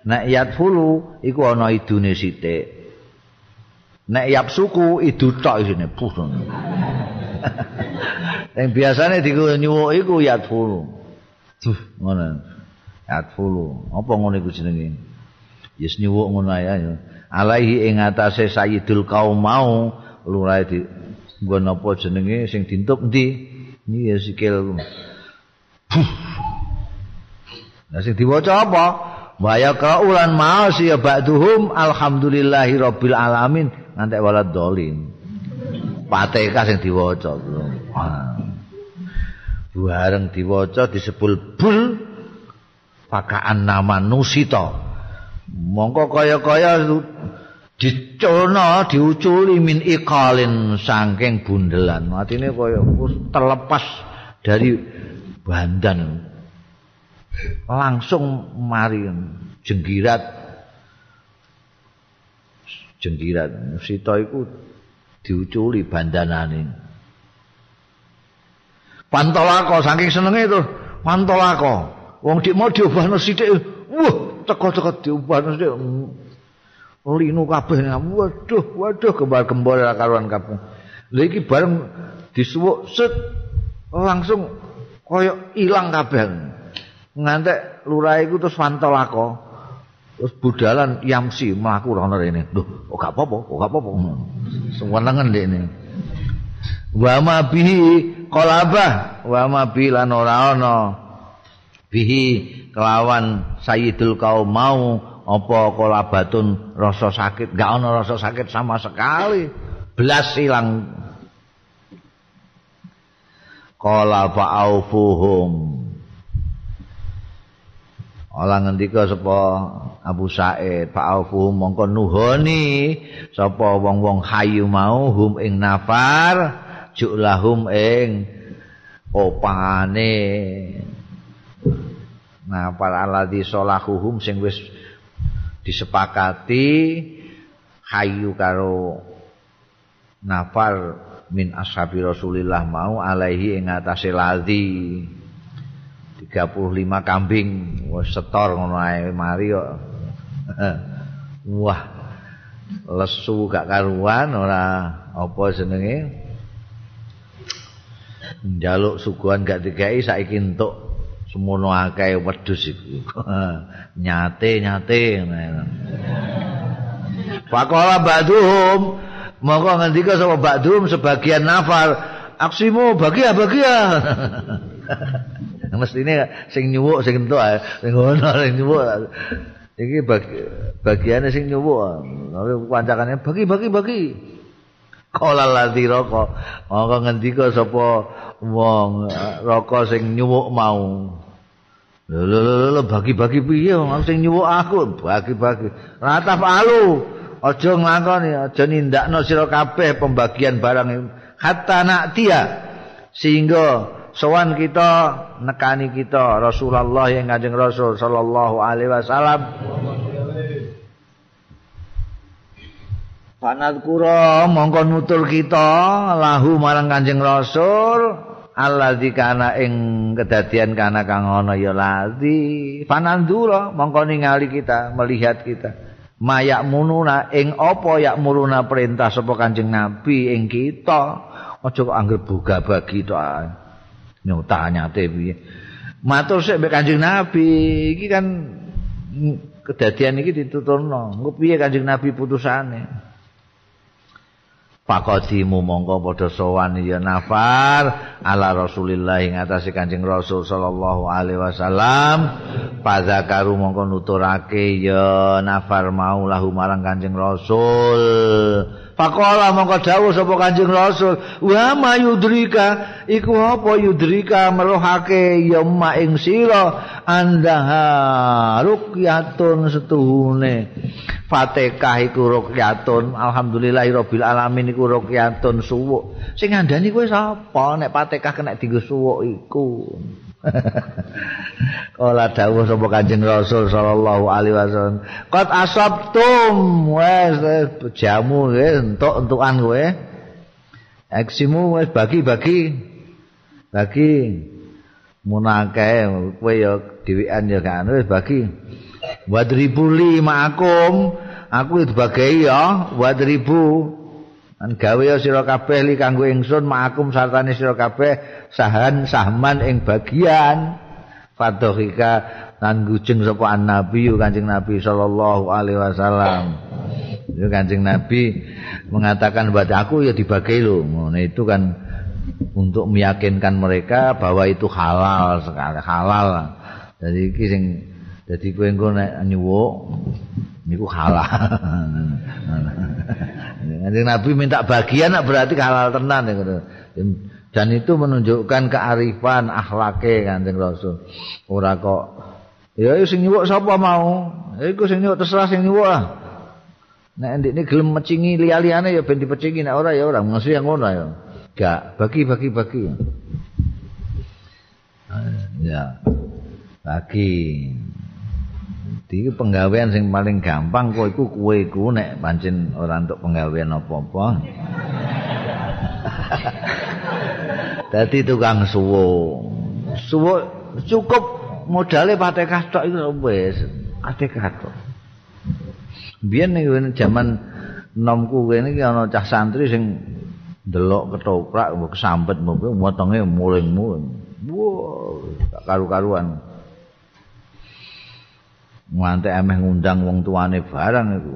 Nek yatfulu iku ana idune sithik. Nek yapsuku idu tok isine puh. (laughs) Yang biasane diku nyuwuk iku yatfulu. Duh, ngono. Yatfulu. Apa ngono iku jenenge? Yes nyuwuk ngono ae. Alaihi ing atase sayyidul kaum mau lurae di nggon apa jenenge sing dintup endi? Iki ya sikil. Nah sing diwaca apa? Wa yaqra'ulan ma'as ya ba'duhum alhamdulillahi rabbil alamin. Ngantek walad dolin. Fatihah sing diwaca. Bareng diwaca disebul bul pakaan nama nusita. Mongko kaya-kaya diculno diuculi min iqalin saking bundelan. Matine kaya terlepas dari bandan. Langsung mari jenggirat. Jenggirat. Sita iku diuculi bandanane. Pantolako saking senenge itu pantolako. Wong dik mau diubahno sithik wah teko-teko diubahno sithik linu kabeh. Waduh waduh kembal kembal karuan kabeh lha iki bareng disuwuk set langsung koyo ilang kabeh. Ngantek lurah iku terus fantolako terus budalan yamsi mlaku rono rene. Lho kok gak apa-apa kok gak apa-apa. Senengen ndekne wa ma bihi qalabah wa ma bi lan ora ana. Bihi kelawan sayyidul kaum mau apa kolabatun rasa sakit? Gak ana rasa sakit sama sekali. Belas hilang qala fa'aufuhum. Ola ngendika sapa Abu Said fa'aufuhum mongko nuhoni sapa wong-wong hayu mau hum ing nafar julahum ing opane. Nafar alladzi salahuhum sing wis disepakati hayu karo nafar min ashabi Rasulillah mau alaihi ing atase ladzi 35 kambing. Wis setor ngono ae mari kok. (laughs) Wah lesu gak karuan ora apa jenenge? Njaluk suguhan gak dikai saiki entuk semono akeh wedhus iku. (laughs) nyate nyate. Pakola ba'dhum mongko ngendika sapa ba'dhum sebagian nafal aksimu bagi bagi. (laughs) Mestine sing nyuwuk sing entuk sing ngono sing nyuwuk. Iki bagi, bagiane sing nyuwuk. Tapi kancane bagi bagi bagi. Kala ladhi roko Maka ngendika sapa wong roko sing nyuwuk mau. Lho bagi-bagi piye wong sing nyuwuk aku? Bagi-bagi. Rataf alu aja nglakoni aja nindakno sira kabeh pembagian barang hatta nak dia sehingga sowan kita nekani kita Rasulullah yang Kanjeng Rasul sallallahu alaihi wasallam Panat kura mongko nutul kita lahu marang Kanjeng Rasul. Allah kana ing kedadian kana kang ana ya ladi fanandura mongko ningali kita melihat kita. Mayak mununa ing apa yak muruna perintah sapa Kanjeng Nabi ing kita? Aja kok anggere buga bagi to nyotanyate piye? Matur sik mbek Kanjeng Nabi. Iki kan kedadian iki dituturno engko piye Kanjeng Nabi putusane Pakodimu mongko padha sowan. Ya nafar ala Rasulillah ing atase Kanjeng Rasul sallallahu alaihi wasallam pazakaru mongko nuturake ya nafar mau lahu marang Kanjeng Rasul Pakola mongko dawuh sapa Kanjeng Rasul, "Wa ma yudrika iku apa yudrika merohake ya ma ing sira andaha ruqyatun setuhune." Fatihah iku ruqyatun, alhamdulillahirabbil alamin iku ruqyatun suwuk. Sing ngandani kowe sapa nek Fatihah kena dienggo suwuk iku? (laughs) Kala dawuh sapa Kanjeng Rasul sallallahu alaihi wasallam, "Qad asabtum wes jamu entuk-entukan kowe." Eksimu wes bagi-bagi. Bagi munake kowe ya dhewean ya kan wis bagi. Wadribuli ma'akum, aku dibagi ya wadribu An gawe sira kabeh li kanggo ingsun ma'akum sartane sira kabeh sahan sahman ing bagian fadhika lan gujeng sapa nabi kanjeng nabi sallallahu alaihi wasallam. Yo kanjeng nabi mengatakan buat aku ya dibagi lo. Nah, itu kan untuk meyakinkan mereka bahwa itu halal sekali halal. Jadi iki sing dadi kowe engko nek nyuwuk niku halal. Kanjeng Nabi minta bagian berarti halal tenan ya Dan itu menunjukkan kearifan akhlake Kanjeng Rasul. Ora kok ya sing nyuwuk sapa mau? Iku sing nyuwuk terserah sing nyuwuk lah. Nek ndek ini gelem mecingi liya-liyane ya ben dipecingi nek ora ya ora mesti yang ngono ya. Gak bagi bagi bagi. Ya. Iki penggawean sing paling gampang kok iku kowe iku nek pancen ora entuk penggawean apa-apa. (laughs) Dadi tukang suwo. Suwo cukup modale patekah tok iku wis patekah tok. Biyen ning jaman nomku kene iki ana cah santri sing delok ketoprak kesambet mbok motongnya muling-muling. Wah, karu-karuan. Nganti emeh ngundang wong tuane barang iku.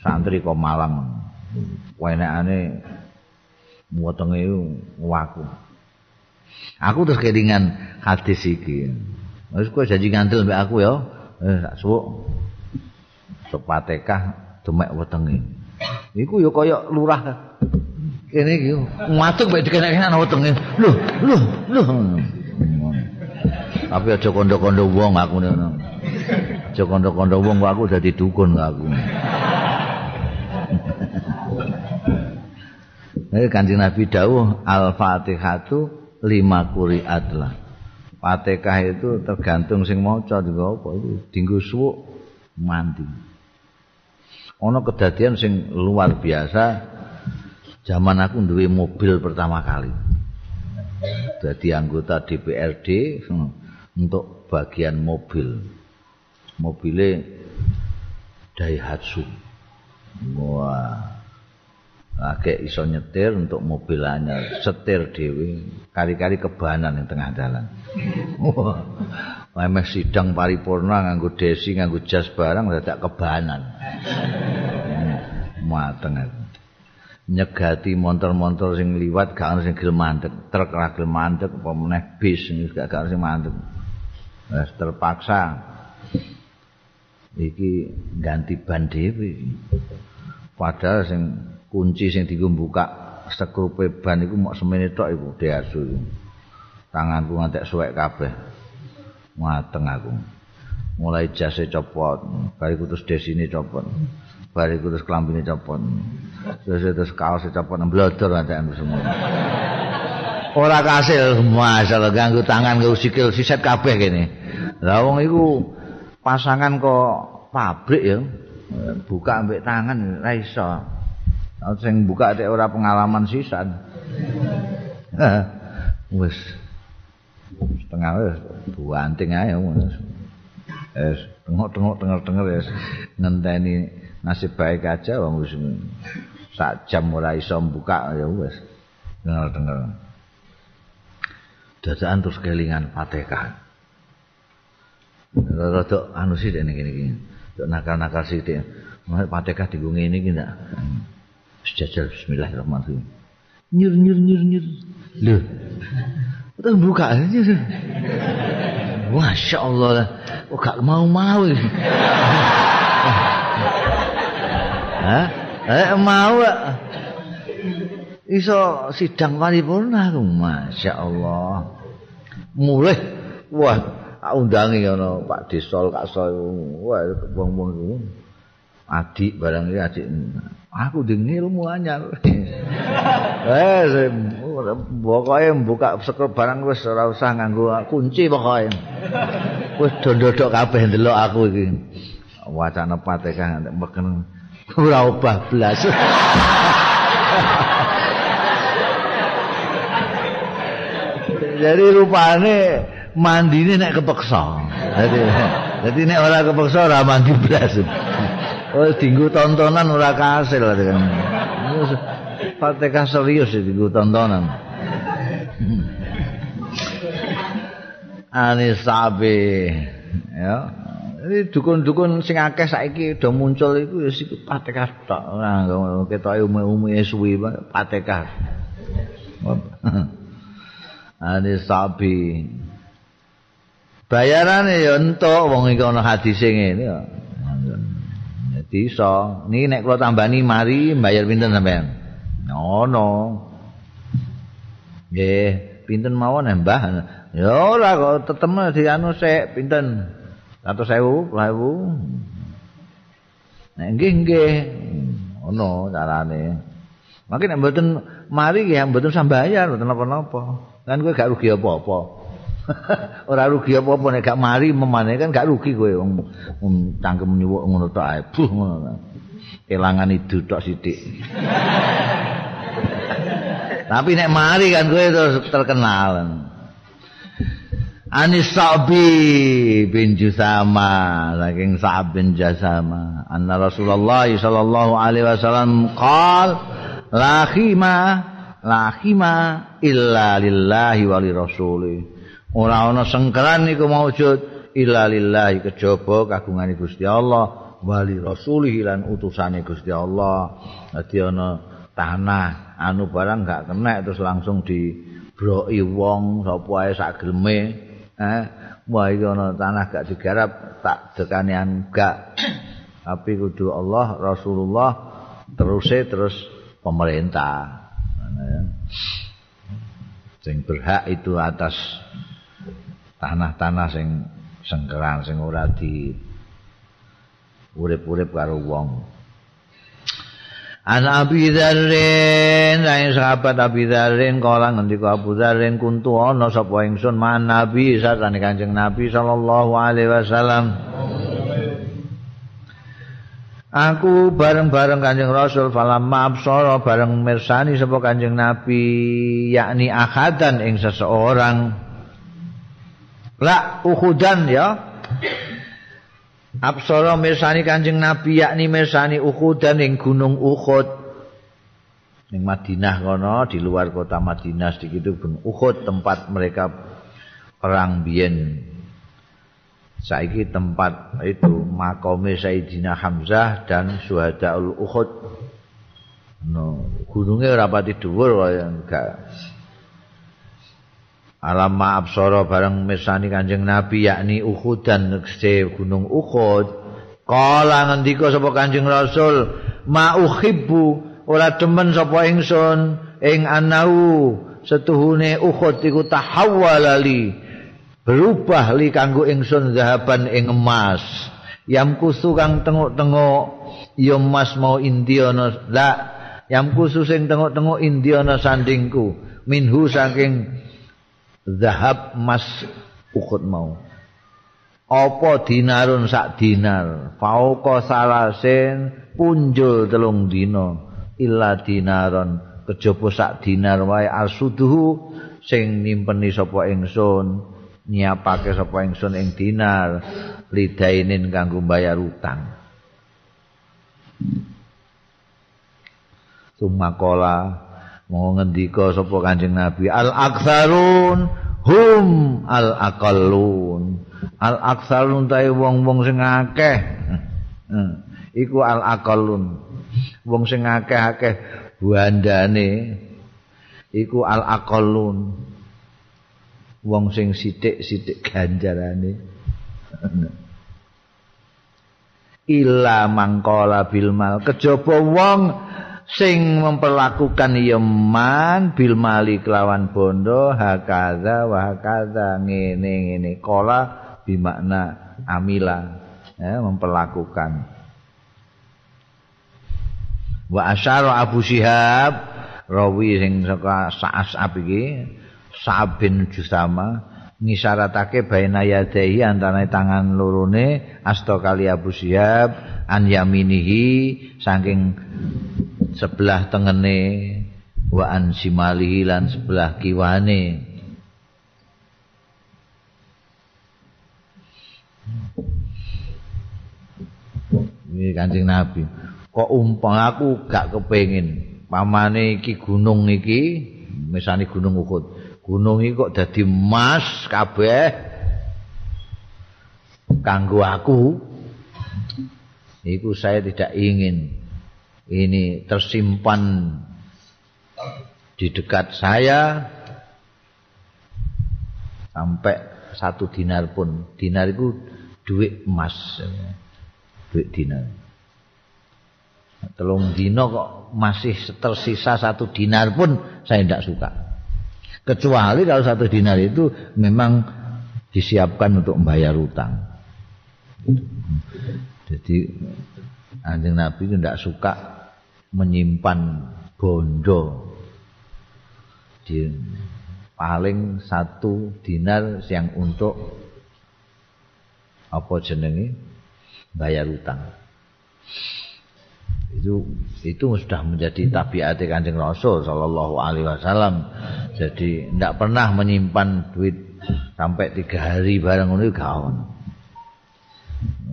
Santri kok malang. Wenekane wetenge waku. Aku terus kelingan hadis iki. Wis kowe janji ngandel mbek aku ya. Eh sak suwuk. Sepatekah demek wetenge. Iku ya kaya lurah. Kene iki. Matuk mbek dikenek-kenek wetenge. Lho lho lho tapi aja kondo-kondo wong aku ngono aja kondo-kondo wong aku dadi dukun aku. Nek Kanjeng Nabi dawuh Al-Fatihatu lima quri'at lah. Fatihah itu tergantung sing maca juga apa itu dinggo suwuk mandi. Ono kedadian sing luar biasa zaman aku duwe mobil pertama kali. Jadi anggota DPRD untuk bagian mobil. mobile Daihatsu. Wah. Lagi iso nyetir untuk mobil anyar, setir dhewe, kari-kari kebanan ning tengah dalan. Wah. Memang sidang paripurna nganggo desi, nganggo jas barang dadak kebanan. Mateng. Nyegati motor-motor sing liwat gak ono sing gelem mandek, truk ra gelem mandek apa meneh bis sing gak ono sing mandek. Wes terpaksa iki ganti ban dhewe. Padahal sing kunci sing dibuka sekrupe ban iku mok semene tok iku diasu. Tanganku ngantek suwek kabeh. Mateng aku. Mulai jase copot, bariku terus desine copot. bariku terus kelambine copot terus terus kaos copot blodor anu semua ora kasil masalah ganggu tangan ganggu sikil siset kabeh kene. Lah wong iku pasangan kok pabrik ya? Buka ambek tangan ra iso. Sing buka tek ora pengalaman sisan. (laughs) Wis. Setengah wis buanting ae wis tengok-tengok tengok-tengok wis. Ngenteni nasib baik aja wong wis sak jam ora iso buka ya wis. Tengok-tengok dadakan terus kelingan patekan rada anu sih dene kene nakal-nakal sithik. Fatihah digo ngene iki ndak. Sejajal bismillahirrahmanirrahim. Nyur nyur nyur nyur. Lho. Terus buka aja. Masya Allah lah. Oh gak mau mau. Hah? Eh mau. Iso sidang paripurna aku. Masya Allah. Mulai. Wah. undangi ngono Pak Desol Kak Soy wah wong-wong iku adik barang iki adik aku di ilmu anyar (laughs) eh pokoke buka sekel barang wis ora usah nganggo kunci pokoke wis dodok kabeh ndelok aku iki wacana pateka meken ora obah blas (laughs) jadi rupane mandine nek kepeksa. Dadi dadi nek ora kepeksa ora mandi blas. Oh dinggo tontonan ora kasil kan. Fatihah serius dinggo tontonan. Ani sabe ya. Ini dukun-dukun sing akeh saiki udah muncul iku ya sik Fatihah tok. Ora ketoke ume-ume suwi Fatihah. Ani sabe bayarane ya entuk wong iki ana hadise ngene ya. Dadi iso, niki nek kula tambani mari bayar pinten sampean? Ono. Nggih, pinten mawon Mbah? Ya ora kok tetem di anu sik pinten? 100.000, 100.000. Nek nggih nggih. Ono carane. Mungkin nek mboten mari ya mboten sambayar, mboten napa-napa. Kan kowe gak rugi apa-apa. (laughs) ora rugi apa-apa nek gak mari memane kan gak rugi kowe. Wong cangkem nyuwuk ngono tok ae. Buh ngono kelangan itu tok sithik. (laughs) Tapi nek mari kan kowe terus terkenal. Anis Sa'bi bin Jusama saking Sa'ab bin Jusama. Anna Rasulullah sallallahu alaihi wasallam qal la khima la khima illa lillahi wa li rasulih ora ana sengkeran iku maujud illa lillahi kejaba kagungane Gusti Allah wali rasulih lan utusane Gusti Allah. Dadi ana tanah anu barang gak kena terus langsung dibroki wong sapa ae sak geleme. Eh iki ana tanah gak digarap tak dekane gak. Tapi kudu Allah Rasulullah teruse terus pemerintah sing berhak itu atas tanah-tanah sing sengkeran sing ora di urip-urip karo wong. An Abi Dzarrin, saing sahabat Abi Dzarrin kala ngendika Abu Dzarrin kuntu ana sapa ingsun man Nabi sakane Kanjeng Nabi sallallahu alaihi wasallam. Aku bareng-bareng Kanjeng Rasul falam mabsara bareng mirsani sapa Kanjeng Nabi yakni akhadan ing seseorang La Uhudan ya. Absara mirsani Kanjeng Nabi yakni mirsani Uhudan ing Gunung Uhud. Ning Madinah kono di luar kota Madinah sedikit itu Gunung Uhud tempat mereka perang biyen. Saiki tempat itu makome Sayyidina Hamzah dan Syuhadaul Uhud. No, gunungnya rapati dhuwur kaya enggak. alam maaf soro bareng mesani kanjeng nabi yakni Uhud dan nekse gunung Uhud kala ngendika sapa kanjeng rasul ma uhibbu ora demen sapa ingsun ing anau setuhune Uhud iku tahawwalali berubah li kanggo ingsun zahaban ing emas. Yam kusu kang tenguk-tenguk ya mas mau indiana la yam kusu sing tenguk-tenguk indiana sandingku. Minhu saking zahab mas ukut mau. Apa dinarun sak dinar? Fauqa salasin punjul telung dina. Illa dinaron. Kejaba sak dinar wae arsuduhu sing nimpeni sapa ingsun nyiapake sapa ingsun ing dinar lidainin kanggo bayar utang. Sumakola mau ngendika sapa Kanjeng Nabi al aktsarun hum al aqallun al aktsarun ta wong-wong sing akeh. (laughs) Iku al aqallun wong sing akeh-akeh buandane iku al aqallun wong sing sithik-sithik ganjarane. Illa mangkola bil mal kejaba wong sing memperlakukan yeman bil mali kelawan bondo hakaza wa hakaza ngene ngene. Kola bimakna amila ya, memperlakukan. Wa asyara Abu Syihab rawi sing saka Sa'asab iki Sa'ab bin Jusama ngisyaratake baina yadaihi antara tangan lorone asta kali Abu Syihab an yaminihi saking sebelah tengene wa an simalihi lan sebelah kiwane ini kancing Nabi. Kok umpang aku gak kepengin? Pamane iki gunung iki misalnya gunung Uhud gunung iki kok dadi emas kabeh kanggo aku. Iku saya tidak ingin ini tersimpan di dekat saya sampai satu dinar pun. Dinar itu duit emas. Duit dinar. Telung dino kok masih tersisa satu dinar pun saya tidak suka kecuali kalau satu dinar itu memang disiapkan untuk membayar utang. Jadi anjing nabi itu tidak suka menyimpan bondo. Di paling satu dinar yang untuk apa jenenge? Bayar utang itu itu sudah menjadi tabiat kanjeng Rasul Shallallahu Alaihi Wasallam. Jadi tidak pernah menyimpan duit sampai tiga hari barang ini kawan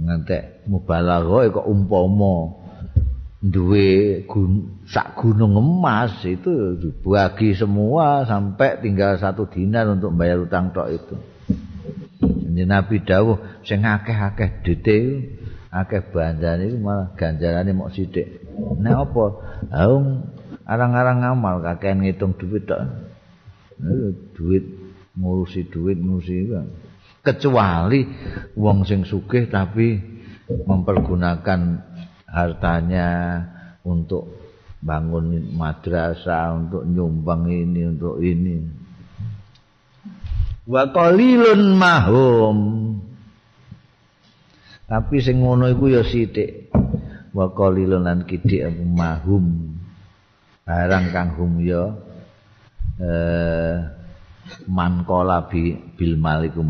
ngantek mubalaghah kok umpomo duwe gun, sak gunung emas itu dibagi semua sampai tinggal satu dinar untuk bayar utang tok itu. Ini Nabi dawuh sing akeh-akeh detail akeh bandane iku malah ganjarane mok sithik. Nek apa? Aung arang-arang ngamal kakean ngitung duit tok. duit ngurusi duit ngurusi kecuali wong sing sugih tapi mempergunakan hartanya untuk bangun madrasah untuk nyumbang ini untuk ini wa qalilun mahum Tapi sing ngono iku ya sithik. Wa qalilun lan kidik mahum. Barang kang hum ya eh man bi bil maliku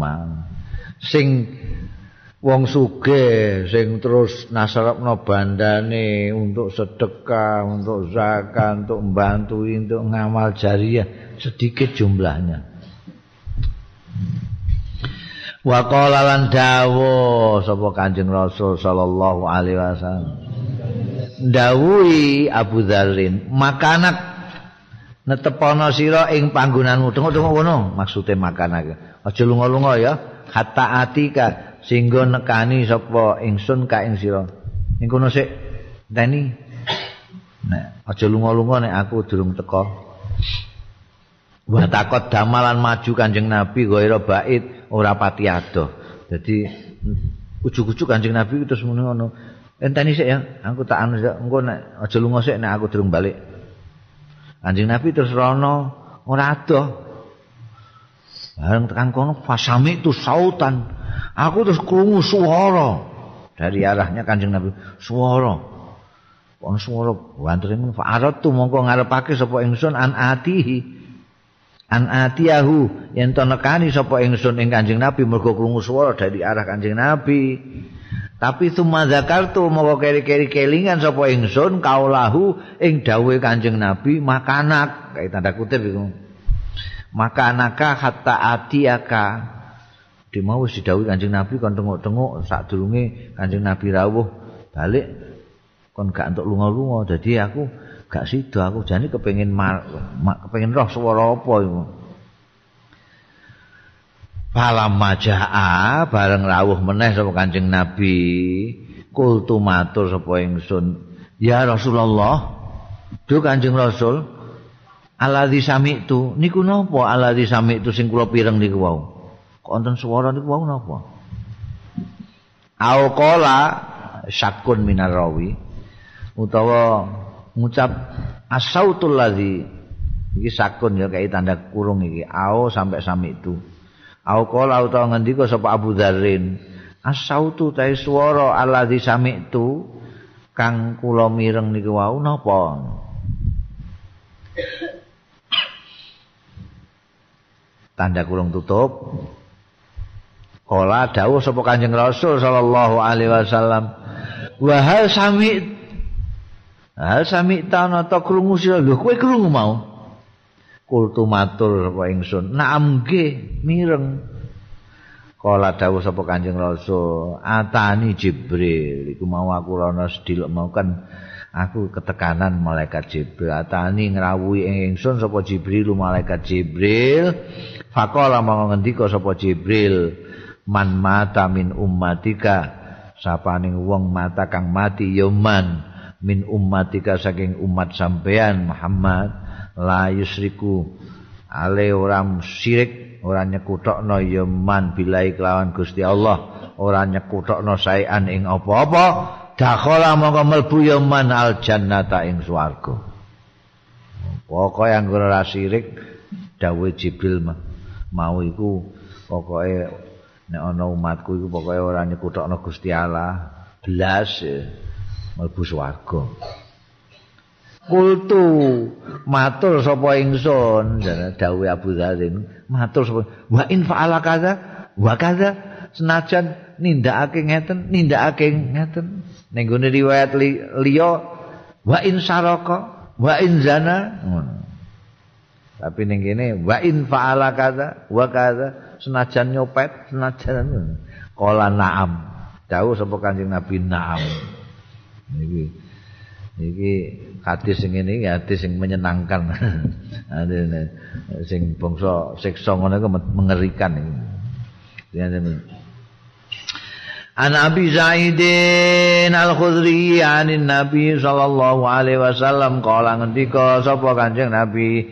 Sing wong sugih sing terus nasrapno bandane untuk sedekah, untuk zakat, untuk membantu, untuk ngamal jariah sedikit jumlahnya. Wa qala lan dawu sapa kanjeng rasul sallallahu alaihi wasallam. Dawuhi Abu Dzarrin makanak. Netepono sira ing panggonanmu tengok-tengok ngono maksude makanak. Aja lunga-lunga ya. Hatta atika singgo nekani sapa ingsun ka ing sira. Ning kono sik. Teni. Nek aja lunga-lunga nek aku durung teko wa takot damalan maju kanjeng nabi ghaira bait ora pati adoh. Dadi ujug-ujug Kanjeng Nabi terus muni ngono. Enteni sik ya, aku tak anu sik, engko nek aja lunga sik nek aku durung balik. Kanjeng Nabi terus rono ora adoh. Bareng tekan kono fasami tu sautan. Aku terus krungu suara. dari arahnya Kanjeng Nabi swara ana swara wantren fa'aratu mongko ngarepake sapa ingsun an atihi an atiyahu yen to nekani sapa ingsun ing Kanjeng Nabi mergo krungu swara dari arah Kanjeng Nabi. Tapi summa zakartu mongko keri-keri kelingan sapa ingsun kaulahu ing dawuhe Kanjeng Nabi makanak kayak tanda kutip iku. Makanaka hatta atiaka di mau wis didhawuhi Kanjeng Nabi kon tengok-tengok sadurunge Kanjeng Nabi rawuh balik kon gak entuk lunga-lunga. Dadi aku gak sida aku jane kepengin kepengin roh swara apa iku? Falam majaa bareng rawuh meneh sapa Kanjeng Nabi. Kultu matur sapa ingsun. Ya Rasulullah Duh Kanjeng Rasul Aladzi sami'tu. Niku napa aladzi sami'tu sing kula pireng niku wau? Wonten swara niku wau napa? Au qala syakun minar rawi. Utawa ngucap asautul ladzi. Iki sakun ya kayak tanda kurung iki. Au sampai sami itu. Au qala utawa ngendika sapa Abu Dzarrin asautu ta swara alladzi sami itu kang kula mireng niku wau napa? Tanda kurung tutup. Kala dawuh sapa Kanjeng Rasul sallallahu alaihi wasallam. Wa hal sami Hal sami ta ta krungu sira lho kowe krungu mau. Kultu matur sapa ingsun. Naam nggih mireng. Kala dawuh sapa Kanjeng Rasul, atani Jibril iku mau aku ana sedilek mau kan aku ketekanan malaikat Jibril. Atani ngrawuhi ingsun sapa Jibril malaikat Jibril. Faqala mau ngendika sapa Jibril. man mata min ummatika sapaning wong mata kang mati ya man min ummatika saking umat sampean Muhammad la yusriku ale ora syirik ora nyekutokno ya man bilai kelawan Gusti Allah ora nyekutokno saean ing apa-apa dakhala mongko mlebu ya man al jannata ing swarga. Pokoke anggere ora syirik dawuh Jibril mau iku pokoke nek ana umatku iku pokoke ora nyekutokno Gusti Allah blas mlebu swarga kultu. Matur sapa ingsun. Dawuh Abu Dzar matur sapa wa in fa'ala kaza? Wa kaza? Senajan nindakake ngeten nindakake ngeten. Ning gone riwayat liya wa in saraka wa in zana. Tapi ning kene wa in fa'ala kaza wa kaza senajan nyopet senajan kala naam. Dawuh sapa kanjeng nabi naam iki iki hadis sing ngene iki hadis sing menyenangkan. (laughs) Sing bangsa siksa ngono iku mengerikan iki. An Abi Zaidin Al-Khudri anin Nabi sallallahu alaihi wasallam kala ngendika sapa Kanjeng Nabi?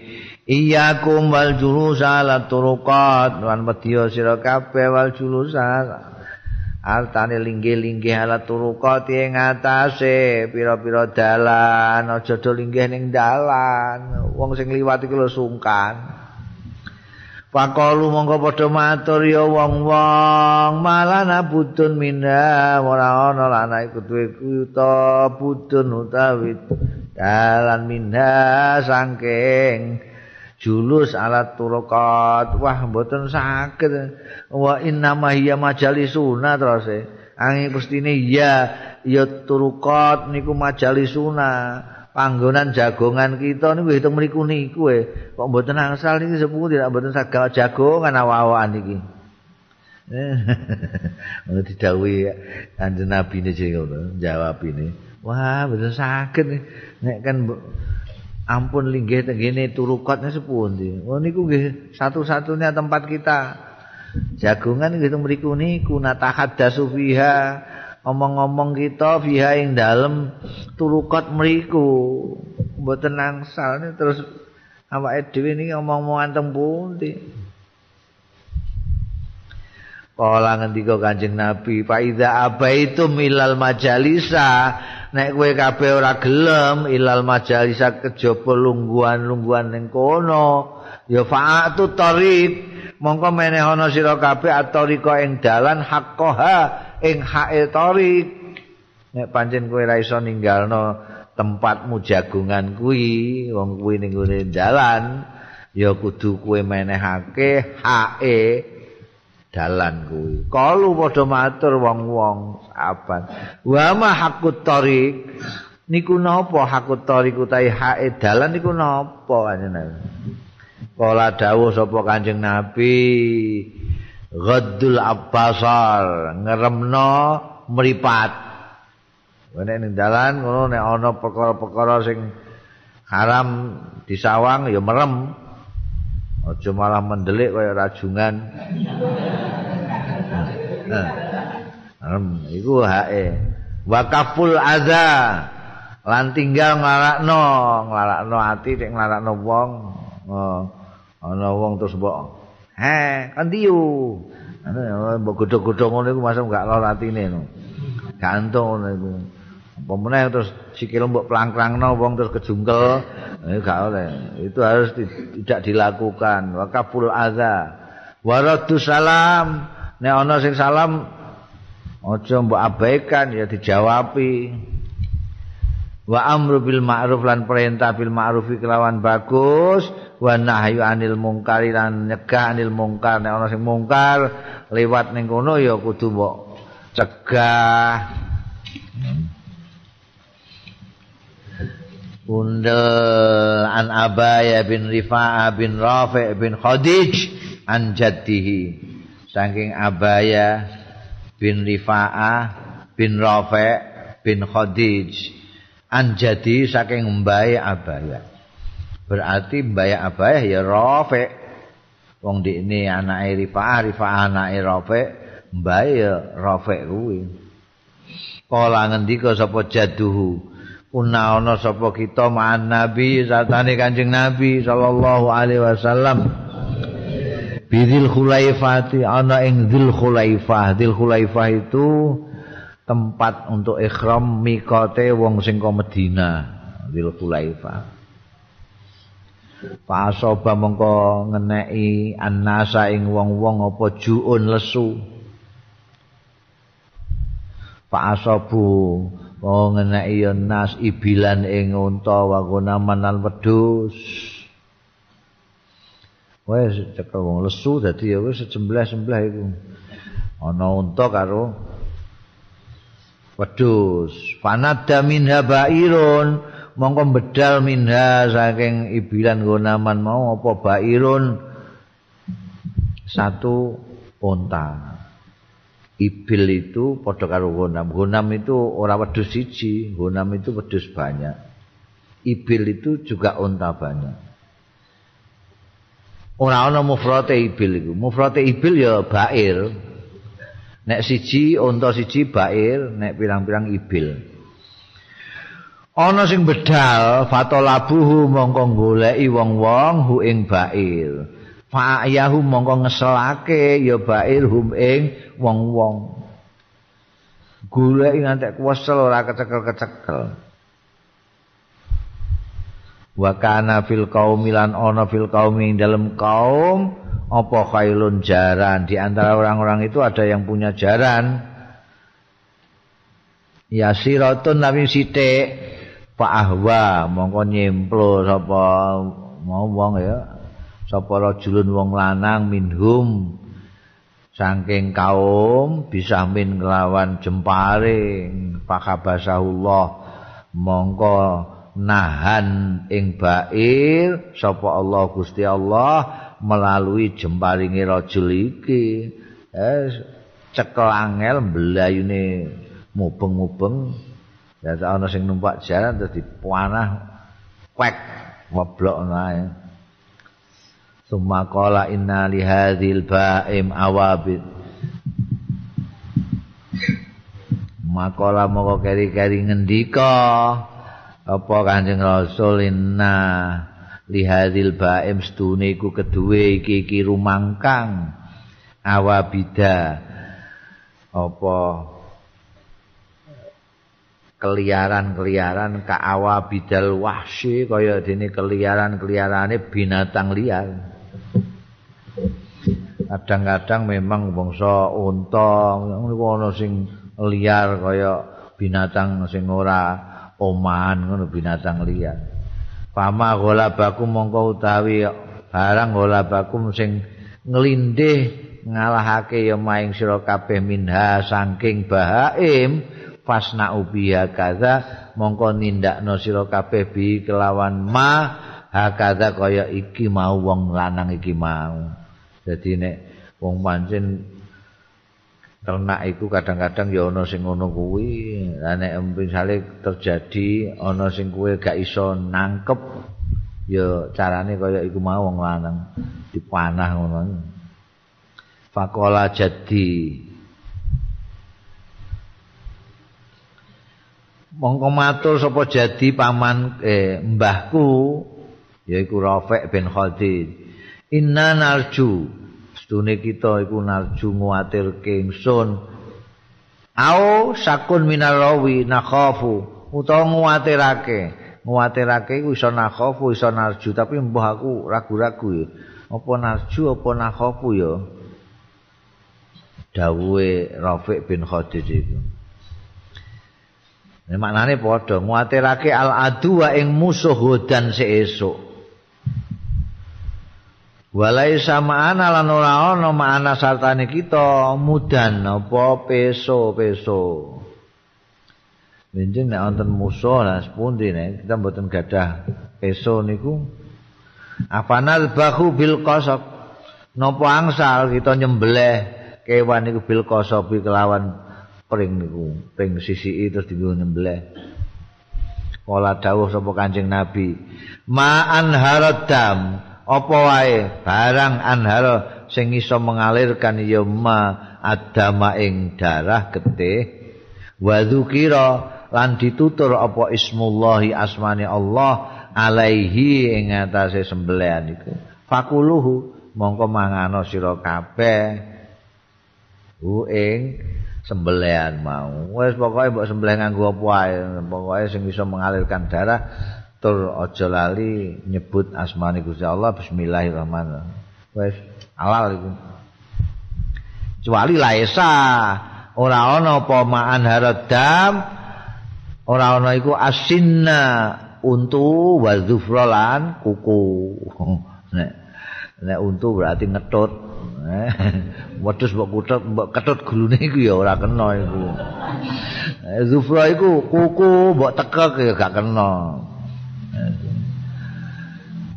Iyakum wal julusa ala turuqat. Wan wedya sira kabeh wal julusa artane linggih-linggih ala turuqat ing atase pira-pira dalan aja do linggih ning dalan. Wong sing liwat iku lho sungkan. Pakalu mongko padha matur ya wong-wong. Malana budun minha ora ana lan iku duwe kuta budun utawi dalan minha saking julus alat turukat wah mboten sakit wa inna ma hiya majalisuna terus angin pustine ya ya turukat niku majalisuna panggonan jagongan kita niku hitung mriku niku e kok mboten angsal niki sepuh tidak mboten saged jagongan awak-awakan niki. (laughs) Ono didhawuhi Kanjeng Nabi ne jawab ini. Wah, mboten sakit nek kan ampun linggih tenggene turukotnya sepundi. Oh niku nggih satu-satunya tempat kita. Jagungan teng mriku niku natahaddasu fiha. Omong-omong kita fiha ing dalem turukot mriku. Mboten nangsal terus awake dhewe niki omong-omongan teng pundi. Kala ngendika Kanjeng Nabi, "Fa idza abaitum ilal majalisa" nek kowe kabeh ora gelem ilal majalisa kejaba lungguhan-lungguhan ning kono. Ya fa'atu tariq. Mongko meneh ana sira kabeh atorika ing dalan haqqaha ing hae tarik nek pancen kowe ra iso ninggalno tempatmu jagungan kuwi wong kuwi ning gone dalan ya kudu kowe menehake hae dalan kuwi. Kalu padha matur wong-wong sahabat wa ma hakut tarik niku napa hakut tarik utahe hae dalan niku napa panjenengan kala dawuh sapa kanjeng nabi ghaddul abbasar ngeremno mripat. Nek ning dalan ngono nek ana perkara-perkara sing haram disawang ya merem aja malah mendelik kaya rajungan. Merem iku hake. Wakaful adza lan tinggal nglarakno nglarakno ati nek nglarakno wong. Oh, ana wong terus mbok he kandiu ana mbok godhog-godhog ngono iku masa gak lara atine no gantung ngono iku Pemenang terus sikil mbok pelang-pelangno wong terus kejungkel, eh gak oleh. Itu harus tidak dilakukan. Wakaful adza. Waradu salam. Nek ana sing salam aja mbok abaikan ya dijawabi. Wa amru bil ma'ruf lan perintah bil ma'ruf kelawan bagus, wa nahyu anil mungkar lan nyegah anil mungkar. Nek ana sing mungkar lewat ning kono ya kudu mbok cegah. Undel an Abaya bin Rifa'ah bin Rafi' bin Khadij an jaddihi. Saking Abaya bin Rifa'ah bin Rafi' bin Khadij an jaddi saking mbae Abaya. Berarti mbae Abaya ya Rafi' wong dikne anake Rifa'ah, Rifa'ah anake Rafi' mbae ya Rafi' kuwi. Kala ngendika sapa jaduhu Una ana sapa kita ma'an Nabi satane Kanjeng Nabi sallallahu alaihi wasallam. Bidil Khulaifati ana ing Dzul Khulaifah. Dzul Khulaifah itu tempat untuk ikhram mikote wong sing ka Medina. Dzul Khulaifah. Pasoba mengko ngeneki annasa ing wong-wong apa juun lesu. Pasobu Oh ngeneki ya nas ibilan ing unta wa gunaman lan wedhus. Wes cekel wong lesu dadi ya wis sejembleh-sembleh iku. Ana unta karo wedhus. Fanadda minha bairun mongko bedal minha saking ibilan gunaman mau apa bairun satu unta. Ibil itu padha karo gonam. Gonam itu ora wedhus siji, gonam itu wedhus banyak. Ibil itu juga unta banyak. Ora ana mufrate ibil iku. Mufrate ibil ya bair. Nek siji unta siji bair, nek pirang-pirang ibil. Ana sing bedal fatolabuhu mongko goleki wong-wong hu ing bair. Fa'ayahu mongko ngeselake ya bair hum ing wong-wong. Golek ngantek kuwesel ora kecekel-kecekel. Wa kana fil qaumi lan ana fil qaumi dalam kaum apa khailun jaran di antara orang-orang itu ada yang punya jaran. Ya siratun nabi sithik Pak Ahwa mongko nyemplo sapa mau wong ya sapa rajulun wong lanang minhum saking kaum bisa min kelawan jemparing pakabasahullah mongko nahan ing bair sapa Allah Gusti Allah melalui jemparinge rajul iki. Eh, cekel angel mblayune mubeng-mubeng. Ya ana sing numpak jalan terus dipanah kwek woblok nae Summa qala inna li hadzal ba'im awabid. Makola moko keri-keri ngendika apa Kanjeng Rasul inna li hadzal ba'im stune iku keduwe iki iki rumangkang awabida. Apa? Keliaran-keliaran ka awabidal wahsi kaya dene keliaran-keliarane binatang liar kadang-kadang memang bangsa unta ana sing liar kaya binatang sing ora omahan ngono binatang liar. Pama golabakum mongko utawi barang golabakum sing nglindih ngalahake ya maing sira kabeh minha saking bahaim fasna ubiya kaza mongko nindakno sira kabeh bi kelawan ma hakadha kaya iki mau wong lanang iki mau dadi nek wong pancen ternak iku kadang-kadang ya ana sing ngono kuwi. Lah nek misale terjadi ana sing kuwe gak iso nangkep ya carane kaya iku mau wong lanang dipanah ngono. Fakola jadi. Mongko matur sapa jadi paman eh, mbahku yaiku Rafiq bin Khalid Inna narju. Stune kita iku narju nguatir kingsun Au sakun minarawi nakhafu. Utawa nguatirake. Nguatirake iku iso nakhafu iso narju. Tapi mbah aku ragu-ragu ya. Apa narju apa nakhafu ya? Dawuhe Rafiq bin Khadij iku. Nek maknane padha nguatirake al adu wa ing musuh dan seesuk. Walai sama ana lan ora ana makna sartane kita mudan apa peso-peso. Benjen nek wonten musuh lah sepundi nek kita mboten gadah peso niku. Afanal bahu bil qasab. Napa angsal kita nyembelih kewan niku bil qasabi kelawan pring niku pring sisi terus dienggo nyembelih Kala dawuh sapa Kanjeng Nabi, "Ma'an haradam, apa wae? Barang anhara sing iso mengalirkan ya ma adama ing darah getih. Wa dzukira lan ditutur apa ismullahi asmani Allah alaihi ing atase sembelihan iku. Fakuluhu mongko mangano sira kabeh. Hu ing sembelihan mau. Wis pokoke mbok sembelih nganggo apa wae, pokoke sing iso mengalirkan darah tur aja lali nyebut asmane Gusti Allah bismillahirrahmanirrahim. Wis halal iku. Kecuali laisa ora ana apa ma'an haradam ora ana iku asinna untu wa zufralan kuku. (laughs) Nek nek untu berarti ngetut. (laughs) Wedhus mbok kutut mbok ketut gulune iku ya ora kena iku. Eh, Zufra iku kuku mbok tekek ya gak kena.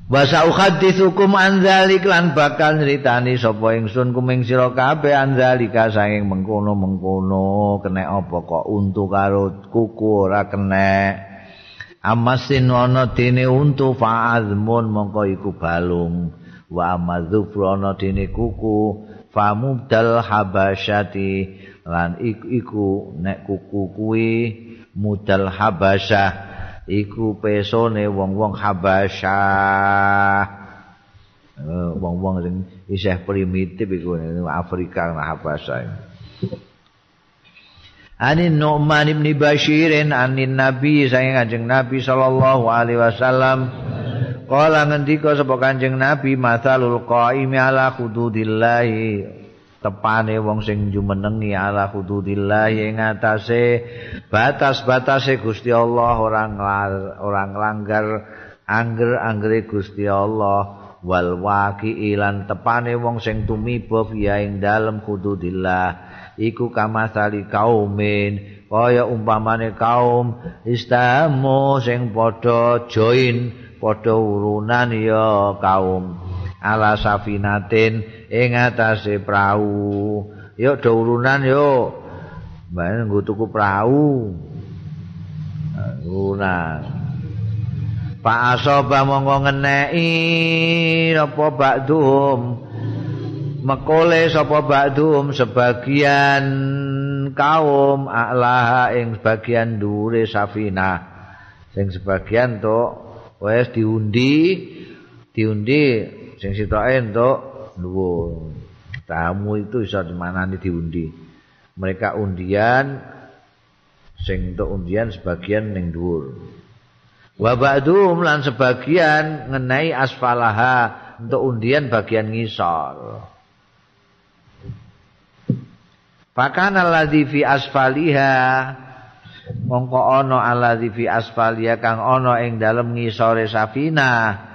Basa ukhadithukum anzalik lan bakal nyritani sapa ingsun kuming sira kabeh anzalika saking mengkono-mengkono kena apa kok untu karo kuku ora kena. Amasin ana dene untu fa'azmun mongko iku balung. wa madzufrana dene kuku famudal habasyati lan iku nek kuku kuwi mudal habasyah iku pesone wong-wong habasyah. Eh, wong-wong sing isih primitif iku Afrika lan habasyah Ani Nu'man ibn Bashirin anin Nabi saya kanjeng Nabi sallallahu alaihi wasallam. Kala ngendika sapa Kanjeng Nabi masalul qaimi ala hududillahi tepane wong sing jumenengi ala hududillahi ing atase batas-batase Gusti Allah orang orang langgar angger-anggere Gusti Allah. Wal waqi ilan tepane wong sing tumiba ya ing dalem hududillah iku kamasali kaumin. Kaya umpamane kaum istamu sing padha join padha urunan ya kaum ala safinatin ing atase prau. Ya do urunan yo. Mbane nggo tuku prau. Urunan. Pak Asoba monggo ngeneki apa bakdum mekole sapa bakdum sebagian kaum a'laha ing sebagian dure safina sing sebagian tok wes diundi diundi sing sitoke entuk dhuwur tamu itu iso dimanani diundi. Mereka undian sing entuk undian sebagian ning dhuwur. Wa ba'dhum lan sebagian ngenai asfalaha untuk undian bagian ngisor. Fakana alladzi fi asfaliha mongko ana alladzi fi asfaliha kang ana ing dalem ngisore safina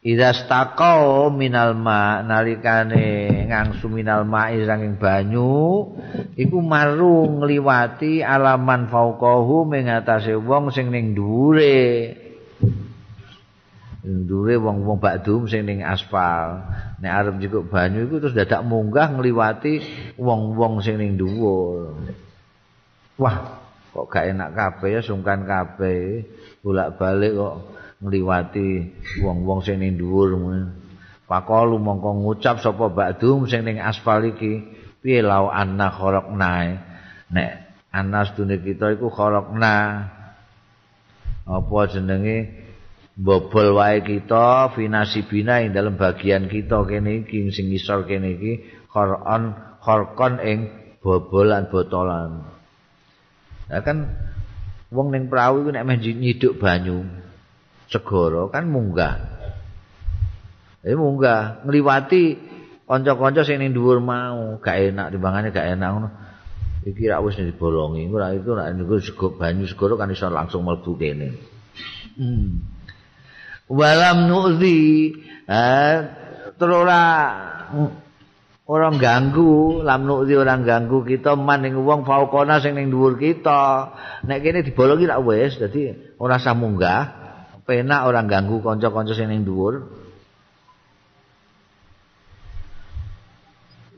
Ida staqau minal ma nalikane ngangsu minal ma'i saking banyu iku maru ngliwati alaman fauqahu ing atase wong sing ning dhuwure. Ning dhuwure wong-wong bakdum sing ning aspal. Nek arep njukuk banyu iku terus dadak munggah ngliwati wong-wong sing ning dhuwur. Wah, kok gak enak kabeh ya sungkan kabeh. Bolak-balik kok ngliwati wong-wong sing ning dhuwur Pakalu mongko ngucap sapa ba'dum sing ning aspal iki piye lau anna kharaqna nek anas dune kita iku kharaqna apa jenenge? Bobol wae kita finasibina ing dalam bagian kita kene iki sing ngisor kene iki kharon kharkon ing bobolan botolan. Ya kan wong ning perahu iku nek nyiduk banyu segara kan munggah. Eh munggah ngliwati kanca-kanca sing ning dhuwur mau, gak enak timbangane gak enak ngono. Iki rak wis dibolongi, ora iku nek niku sego banyu segara kan iso langsung mlebu kene. Hmm. Walam nu'zi, eh terus ora ganggu, lam nu'zi ora ganggu kita man ning wong faukona sing ning dhuwur kita. Nek kene dibolongi rak wis, dadi ora usah munggah. Penak orang ganggu kanca-kanca sing ning dhuwur.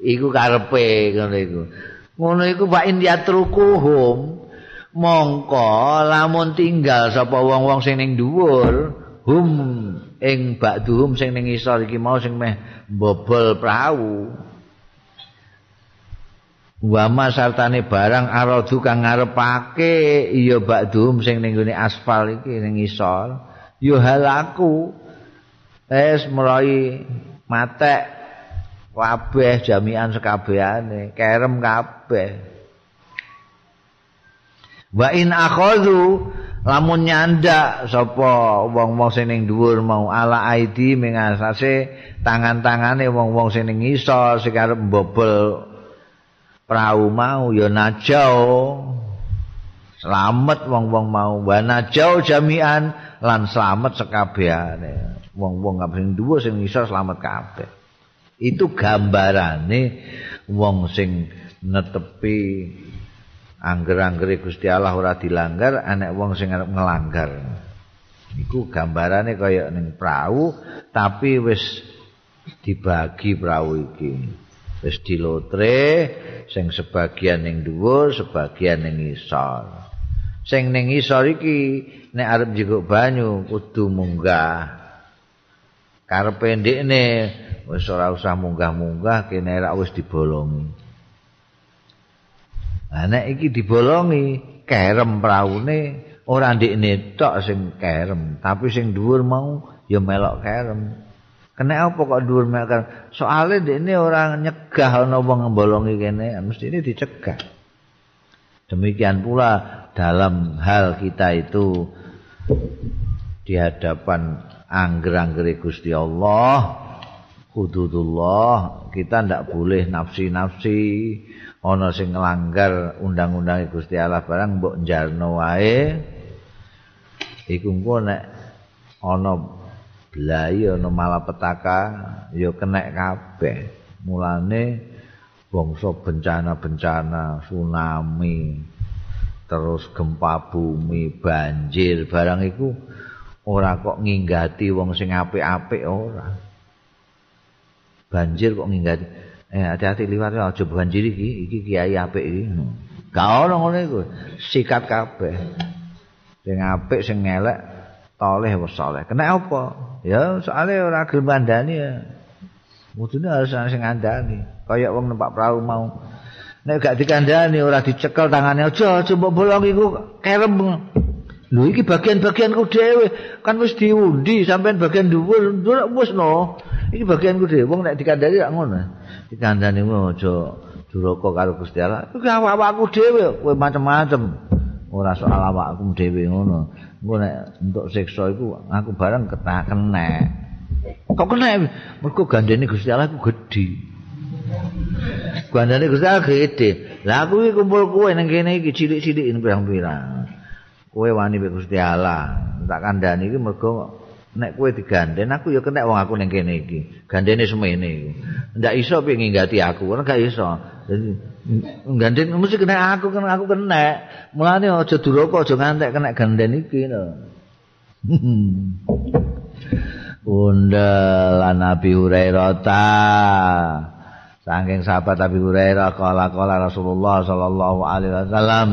Iku karepe ngono iku. Ngono iku Pak Indiatrukuhum mongko lamun tinggal sapa wong-wong sing ning dhuwur, hum ing bakduhum sing ning isor iki mau sing meh bobol prau. Wama sartane barang aradu kang ngarepake iya bakduhum sing ning aspal iki ning isor. Yo halaku es mulai matek kabeh jami'an sekabehane kerem kabeh. Wa in akhadhu lamun nyanda sapa wong-wong sing ning dhuwur mau ala aidi mengasase tangan-tangane wong-wong sing ning ngisor sing arep mbobol prau mau ya najau. Selamat wong-wong mau. Wa najau jami'an lan slamet sekabehane wong-wong kabeh duwe sing iso slamet kabeh. Itu gambarane wong sing netepi angger-anggere Gusti Allah ora dilanggar anek wong sing arep ngelanggar. Iku gambarane kaya ning prau tapi wis dibagi prau iki. Wis dilotre sing sebagian ning dhuwur sebagian ning isor sing ning isor iki nek arep njikuk banyu kudu munggah. Karepe ndekne wis ora usah munggah-munggah kene rak wis dibolongi. Nah nek iki dibolongi kerem praune ora ndekne tok sing kerem tapi sing dhuwur mau ya melok kerem. Kena apa kok dhuwur melok kerem? Soalnya ndekne ora nyegah ana wong mbolongi kene mesti ini dicegah. Demikian pula dalam hal kita itu di hadapan angger-angger Gusti Allah hududullah kita ndak boleh nafsi-nafsi. Ana sing nglanggar undang-undang Gusti Allah barang mbok njarno wae. Iku engko nek ana blai ana malapetaka ya kenek kabeh. Mulane bangsa bencana-bencana tsunami terus gempa bumi, banjir, barang iku ora kok nginggati wong sing apik-apik ora. Banjir kok nginggati. Eh hati-hati liwat aja banjir iki, iki kiai apik iki. Gak ono ngono iku. Sikat kabeh. Sing apik sing elek toleh wis saleh. Kena apa? Ya soalnya ora gelem mandani ya. Mudune harus sing ngandani. Kayak wong numpak perahu mau Nek gak dikandani ora dicekel tangane aja mbok bolong iku kerem. Lho iki bagian-bagianku dhewe kan wis diundi sampean bagian dhuwur wis no. Iki bagianku dhewe wong nek dikandani gak ngono. Dikandani aja duraka karo Gusti Allah. Iki awakku dhewe kowe macem-macem. Ora soal awakku dhewe ngono. Engko nek entuk siksa iku aku bareng ketah kena. Kok kena? Mergo gandene Gusti Allah iku gedhi. Gandane Gusti gede. Lah aku iki kumpul kowe nang kene iki cilik-cilik pirang-pirang. Kowe wani mek Gusti Allah. Tak kandhani iki mergo nek kowe digandhen aku ya kena wong aku ning kene iki. Gandene semene iki. Ndak iso piye nginggati aku, ora gak iso. Dadi gandhen mesti kena aku kan aku kena. Mulane aja duraka aja ngantek kena gandhen iki lho. (laughs) Undal Nabi Hurairah. Saking sahabat Nabi Hurairah kala kala Rasulullah sallallahu alaihi wasallam.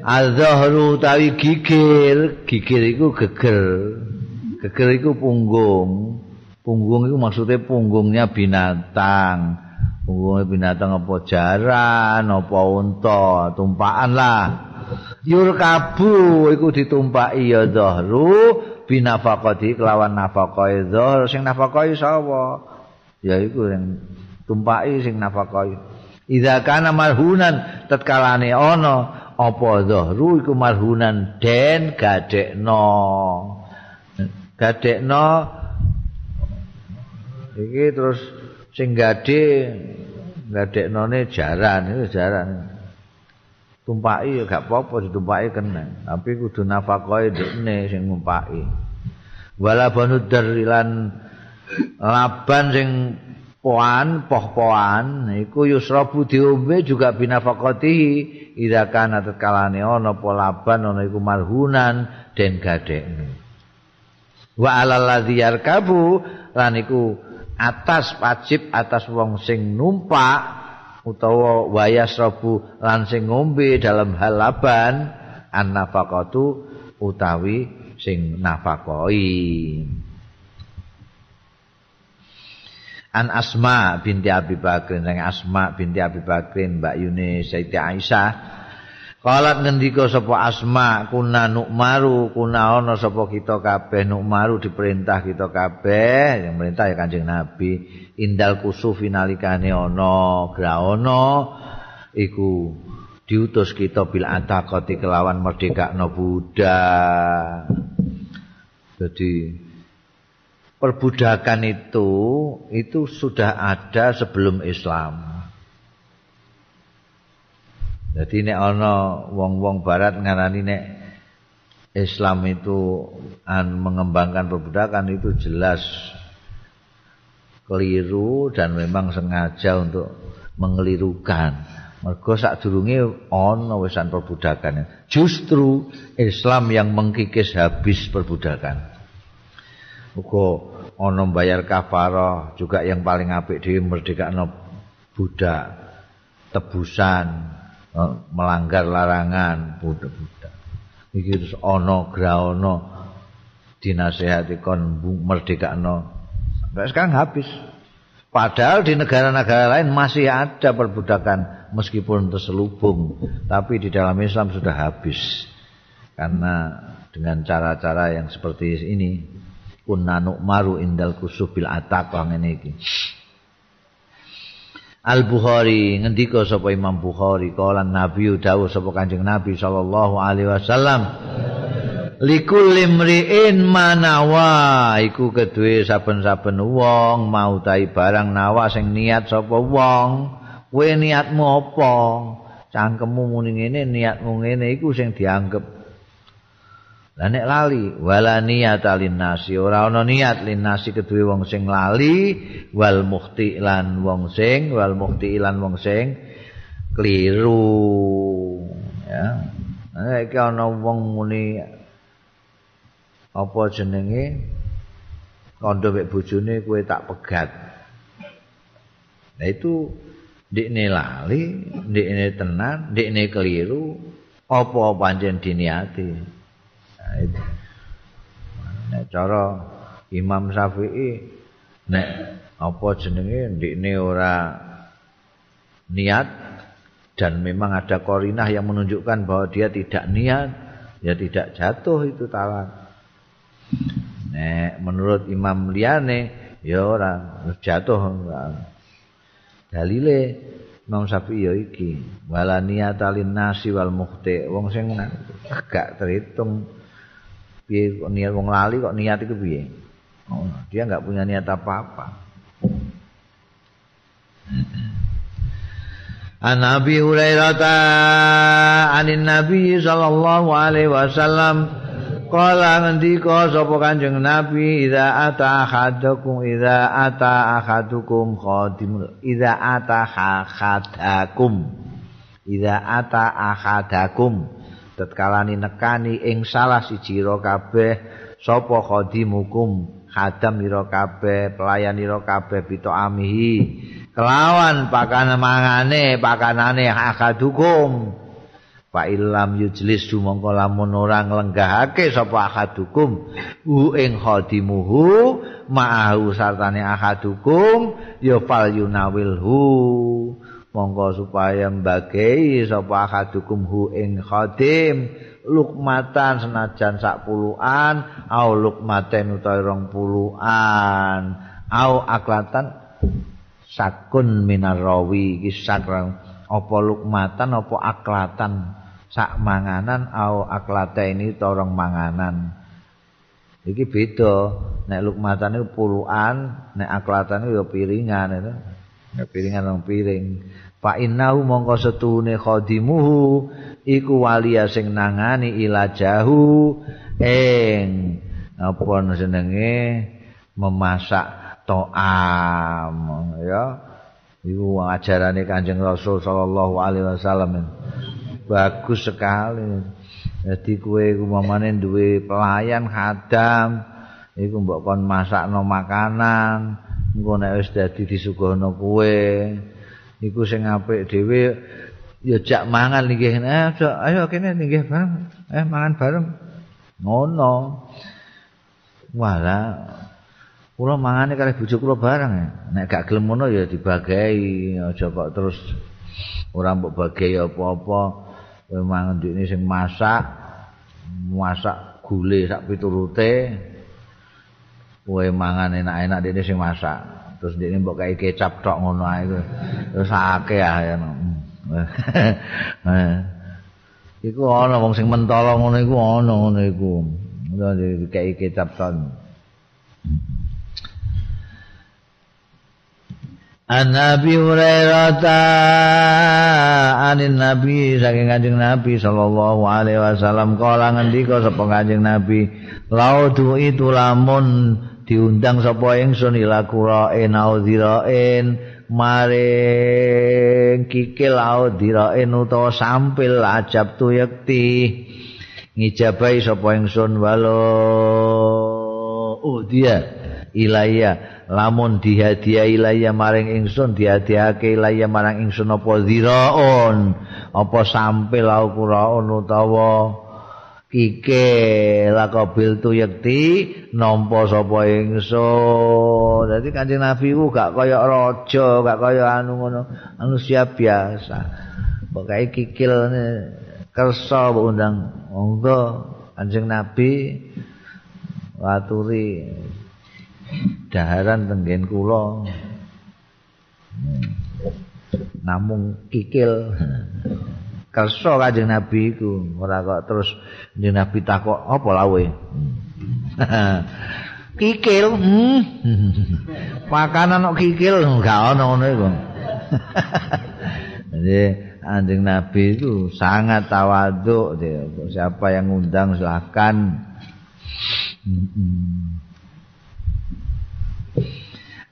Al-zahru tawi gigir, gigir iku geger. Geger iku punggung. Punggung iku maksudnya punggungnya binatang. Punggungnya binatang apa jaran, apa unta, tumpaan lah. Yur kabu iku ditumpaki ya zahru binafaqati kelawan nafaqai zahru sing nafaqai sapa? Ya iku sing tumpaki sing nafaqai. Idza kana marhunan tatkalane ana apa zahru iku marhunan den gadekno. Gadekno iki terus sing gade gadeknone jaran itu jaran. Tumpaki ya gak apa-apa ditumpaki kena. Tapi kudu nafakoi dekne sing numpaki wala banu darilan laban sing poan poh-poan iku yusrabu diombe juga binafaqati ida kana tetkalane ana apa laban ana iku marhunan den gadekne. Wa alal ladzi yarkabu lan iku atas wajib atas wong sing numpak utawa wayasrabu lan sing ngombe dalam hal laban an utawi sing nafakoi An Asma binti Abi Bakrin. Sang Asma binti Abi Bakrin Mbak Yuni Sayyidi Aisyah. Kalat ngendika sapa Asma kuna nukmaru kuna ana sapa kita kabeh? Nukmaru diperintah kita kabeh. Yang perintah ya Kanjeng Nabi indal kusufi nalikane ana graana iku diutus kita bil ataqati kelawan merdekakno Buddha. Jadi perbudakan itu itu sudah ada sebelum Islam. Jadi nek ana wong-wong barat ngarani nek Islam itu an mengembangkan perbudakan itu jelas keliru dan memang sengaja untuk mengelirukan. Mergo sadurunge ana wisan perbudakan. Justru Islam yang mengkikis habis perbudakan. Uga ana bayar kafarah juga yang paling apik dhewe merdekakno budak tebusan eh, melanggar larangan budak-budak. Iki terus ana graana dinasehati kon merdekakno. Sampai sekarang habis. Padahal di negara-negara lain masih ada perbudakan meskipun terselubung tapi di dalam Islam sudah habis. Karena dengan cara-cara yang seperti ini kunna nu'maru indal kusubil ataqah ngene iki. Al Bukhari ngendika sapa Imam Bukhari kala Nabi dawuh sapa Kanjeng Nabi sallallahu alaihi wasallam Likul limriin manawa. Iku kedue saben-saben wong mau tai barang nawa sing niat sapa wong. Kowe niatmu apa? Cangkemmu muni ngene niatmu ngene. Iku sing dianggep Lah nek lali wala niat alin nasi ora ana niat lin nasi kedue wong sing lali wal mukhti lan wong sing wal mukhti lan wong sing keliru. Ya. Nek iki ana wong muni apa jenenge? Kandha mek bojone kowe tak pegat. Nah itu ndikne lali ndikne tenan ndikne keliru apa pancen diniati itu. Nek cara Imam Syafi'i nek apa jenenge ndikne ora niat dan memang ada korinah yang menunjukkan bahwa dia tidak niat, ya tidak jatuh itu talak. Nek menurut Imam liyane ya ora jatuh. Dalile Imam Syafi'i ya iki, wala niatalin nasi wal mukhti. Wong sing gak terhitung piye kok niat wong lali kok niat itu piye? Oh, dia enggak punya niat apa-apa. An Nabi Hurairah anin Nabi sallallahu alaihi wasallam kala ngendika sapa Kanjeng Nabi idza ata ahadukum idza ata ahadukum khadim idza ata ahadukum idza ata ahadukum tatkala nekani ing salah siji ro kabeh sapa khadimukum khadam ira kabeh pelayan ira kabeh bito amihi. Kelawan pakan mangane pakanane akadukum fa illam yujlis mongko lamun ora nglenggahake sapa akadukum hu ing khadimuhu ma'ahu sartane akadukum ya fal yunawilhu mongko supaya mbagei sapa akadukum hu ing khadim. Lukmatan senajan sak puluhan au lukmaten utawa rong puluhan au aklatan sakun minarawi iki sakran. Apa lukmatan apa aklatan sak manganan au aklata ini torong manganan iki beda. Nek lukmatan itu puluhan nek aklatan ya piringan itu ya piringan rong piring fa innahu mongko setune khadimuhu iku wali sing nangani ilajahu ing apa jenenge? Memasak to'am ya. Iku ajarane Kanjeng Rasul sallallahu alaihi wasallam. Bagus sekali. Jadi kue iku mamane duwe pelayan khadam iku mbok kon masakno makanan engko nek wis dadi disuguhno kue iku sing apik dhewe ya jak mangan nggih ayo kene nggih bareng eh mangan bareng ngono wala Kula mangane kali bojo kula bareng. Nek gak gelem ngono ya dibagi, aja kok terus ora mbok bagi apa-apa. Kowe mangan ndekne sing masak, masak gule sak piturute. Kowe mangan enak-enak ndekne sing masak. Terus ndekne mbok kae kecap tok ngono ae. Terus akeh ya. (laughs) Iku ana wong sing mentolo ngono iku ana ngono iku. Ngono kae kecap tok. An Nabi Hurairah anin Nabi saking Kanjeng Nabi sallallahu alaihi wasallam kala ngendika sapa Kanjeng Nabi laudu itu lamun diundang sapa ingsun ila qura'in audhira'in maring kikil audhira'in utawa sampil ajab tu yakti. Ngijabai sapa ingsun walau oh dia ilaiya. Lamun dihadiah ilaiya maring ingsun dihadiahake ilaiya marang ingsun apa ziraun apa sampe lau kuraun utawa kike lakabil tu yakti nampa sapa ingsun. Dadi kanjeng nabi ku gak kaya raja gak kaya anu ngono manusia biasa. Pokoke kikil kersa undang. Monggo kanjeng nabi waturi daharan tenggen kula. Namung kikil kersa kanjeng nabi iku. Ora kok terus kanjeng nabi takok apa lawe (laughs) kikil hmm. (laughs) makanan kok kikil enggak ana ngono iku. (laughs) Jadi anjing nabi itu sangat tawaduk siapa yang ngundang silakan hmm.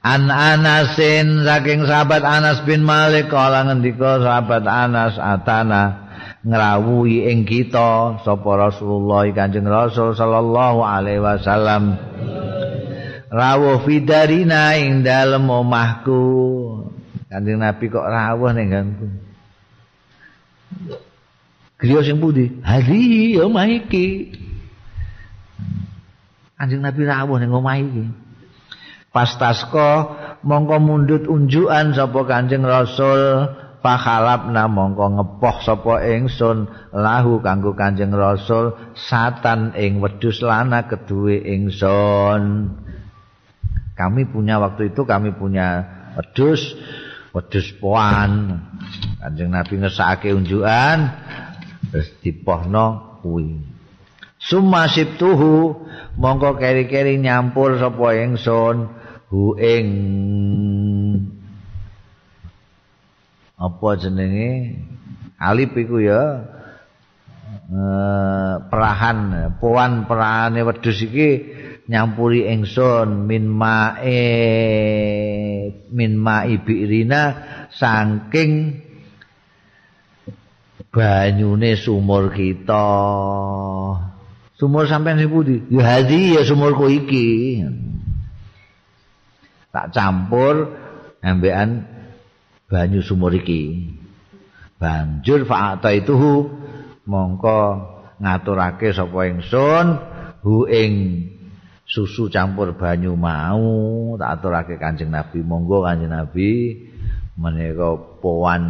An Anasin saking sahabat Anas bin Malik kala ngendika sahabat Anas atana ngrawuhi ing kita sapa Rasulullah Kanjeng Rasul sallallahu alaihi wasallam rawuh fidarina ing dalem omahku Kanjeng Nabi kok rawuh ning gangku Griya sing pundi? Hadi omah iki. Kanjeng Nabi rawuh ning omah iki. Pastasko mongko mundut unjukan sapa Kanjeng Rasul fakhalapna mongko ngepoh sapa ingsun lahu kanggo Kanjeng Rasul satan ing wedhus lana keduwe ingsun. Kami punya waktu itu kami punya wedhus wedhus poan. Kanjeng Nabi ngesake unjukan terus dipohno kuwi. Sumasib tuhu mongko keri-keri nyampur sapa ingsun hu ing apa jenenge? Alip iku ya eh, perahan puan perahane wedhus iki nyampuri ingsun min mae min mai birina saking banyune sumur kita. Sumur sampean sing pundi? Ya hadi ya sumurku iki tak campur ambekan banyu sumur iki. Banjur fa'ata itu mongko ngaturake sapa ingsun hu ing susu campur banyu mau tak aturake Kanjeng Nabi. Monggo Kanjeng Nabi menika powan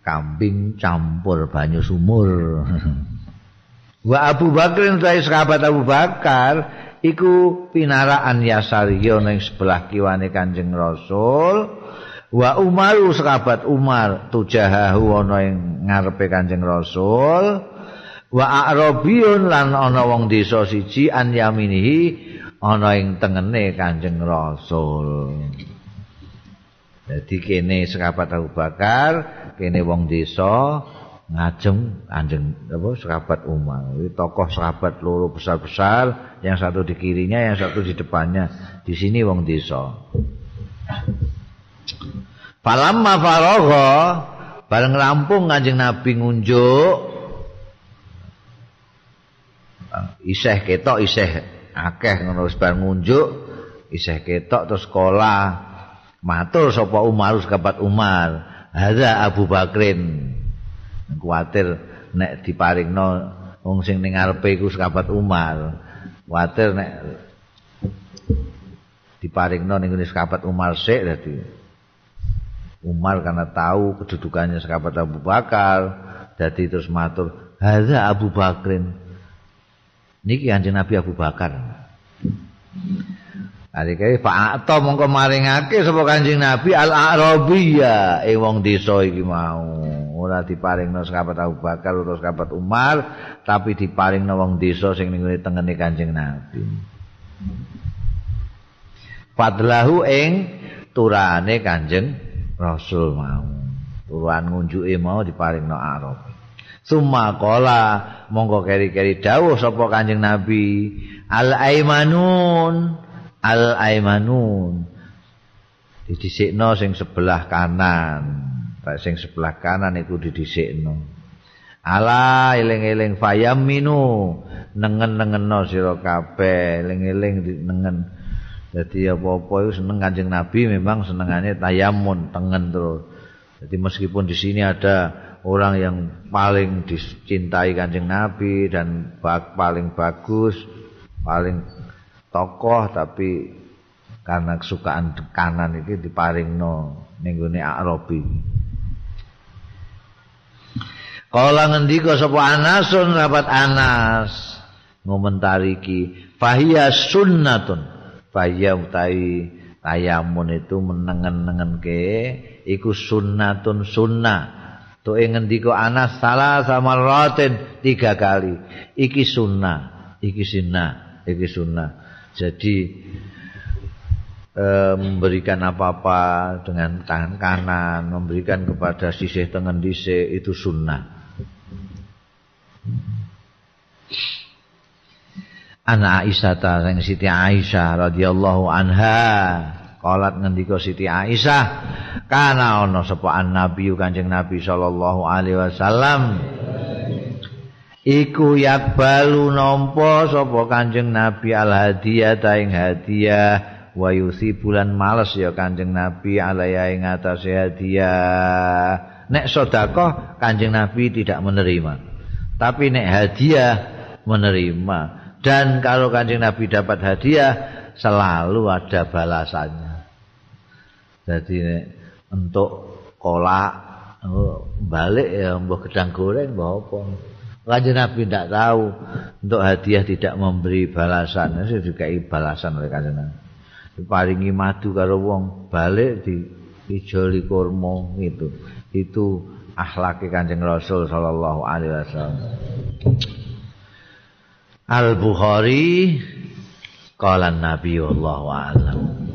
kambing campur banyu sumur. (laughs) Wa Abu Bakar sahabat Abu Bakar iku pinaraan yasariyo ning sebelah kiwane Kanjeng Rasul wa Umaru sahabat Umar tujahahu ana ing ngarepe Kanjeng Rasul wa arabiyun lan ana wong desa siji an yaminihi ana ing tengene Kanjeng Rasul. Jadi kene sekabat Abu Bakar, kene wong desa ngajeng Kanjeng apa sekabat Umar. Ini tokoh sekabat loro besar-besar, yang satu di kirinya, yang satu di depannya. Di sini wong desa. Falamma faragha bareng rampung Kanjeng Nabi ngunjuk isih ketok isih akeh ngono wis ngunjuk isih ketok terus sekolah matur sapa Umar sahabat Umar hadza Abu Bakrin kuwatir nek diparingno wong sing ning ngarepe iku sahabat Umar kuwatir nek diparingno ning ngene sahabat Umar sik dadi Umar karena tahu kedudukannya sahabat Abu Bakar jadi terus matur hadza Abu Bakrin niki Kanjeng Nabi Abu Bakar. Ari kae Pak mongko maringake sapa Kanjeng Nabi Al-Arabiyya ing wong desa iki mau. Ora diparingno sahabat Abu Bakar utawa sahabat Umar, tapi diparingno wong desa sing ning tengene Kanjeng Nabi. Fadlahu ing turane Kanjeng Rasul mau. Turuan ngunjuke mau diparingno Arab. Summa kola mongko keri-keri dawuh sapa Kanjeng Nabi al aimanun al aimanun didhisikno sing sebelah kanan sing sebelah kanan iku didhisikno. Ala eling-eling fayam minu nengen-nengenno sira kabeh eling-eling nengen. Dadi apa-apa iku seneng Kanjeng Nabi memang senengane tayamun tengen terus. Jadi meskipun di sini ada orang yang paling dicintai kanjeng Nabi dan paling bagus, paling tokoh tapi karena kesukaan kanan itu diparing no nenggone Arabi. Kala ngendika sapa Anasun rapat Anas ngomentari iki fahiya sunnatun fahiya utawi tayamun itu menengen-nengen ke iku sunnatun sunnah Tu ngendika Anas salah sama roten tiga kali. Iki sunnah, iki sunnah, iki sunnah. Jadi e, memberikan apa-apa dengan tangan kanan, memberikan kepada sisih tangan dise itu sunnah. Anak Aisyah ta Siti Aisyah radhiyallahu anha Qalat ngendika Siti Aisyah, kana ana sapa Nabi Kanjeng Nabi sallallahu alaihi wasallam. Iku yakbalu nampa sapa Kanjeng Nabi al hadiah ta ing hadiah wa bulan males ya Kanjeng Nabi alaya ing atase hadiah. Nek sedekah Kanjeng Nabi tidak menerima. Tapi nek hadiah menerima. Dan kalau Kanjeng Nabi dapat hadiah selalu ada balasannya. Jadi untuk kolak oh, balik ya mbah gedang goreng mbah apa. Kanjeng Nabi tidak tahu untuk hadiah tidak memberi balasan, itu juga balasan oleh kanjeng Nabi. Diparingi madu karo wong balik di ijoli kurma itu. Itu akhlak Kanjeng Rasul sallallahu alaihi wasallam. Al Bukhari qala Nabi wallahu a'lam.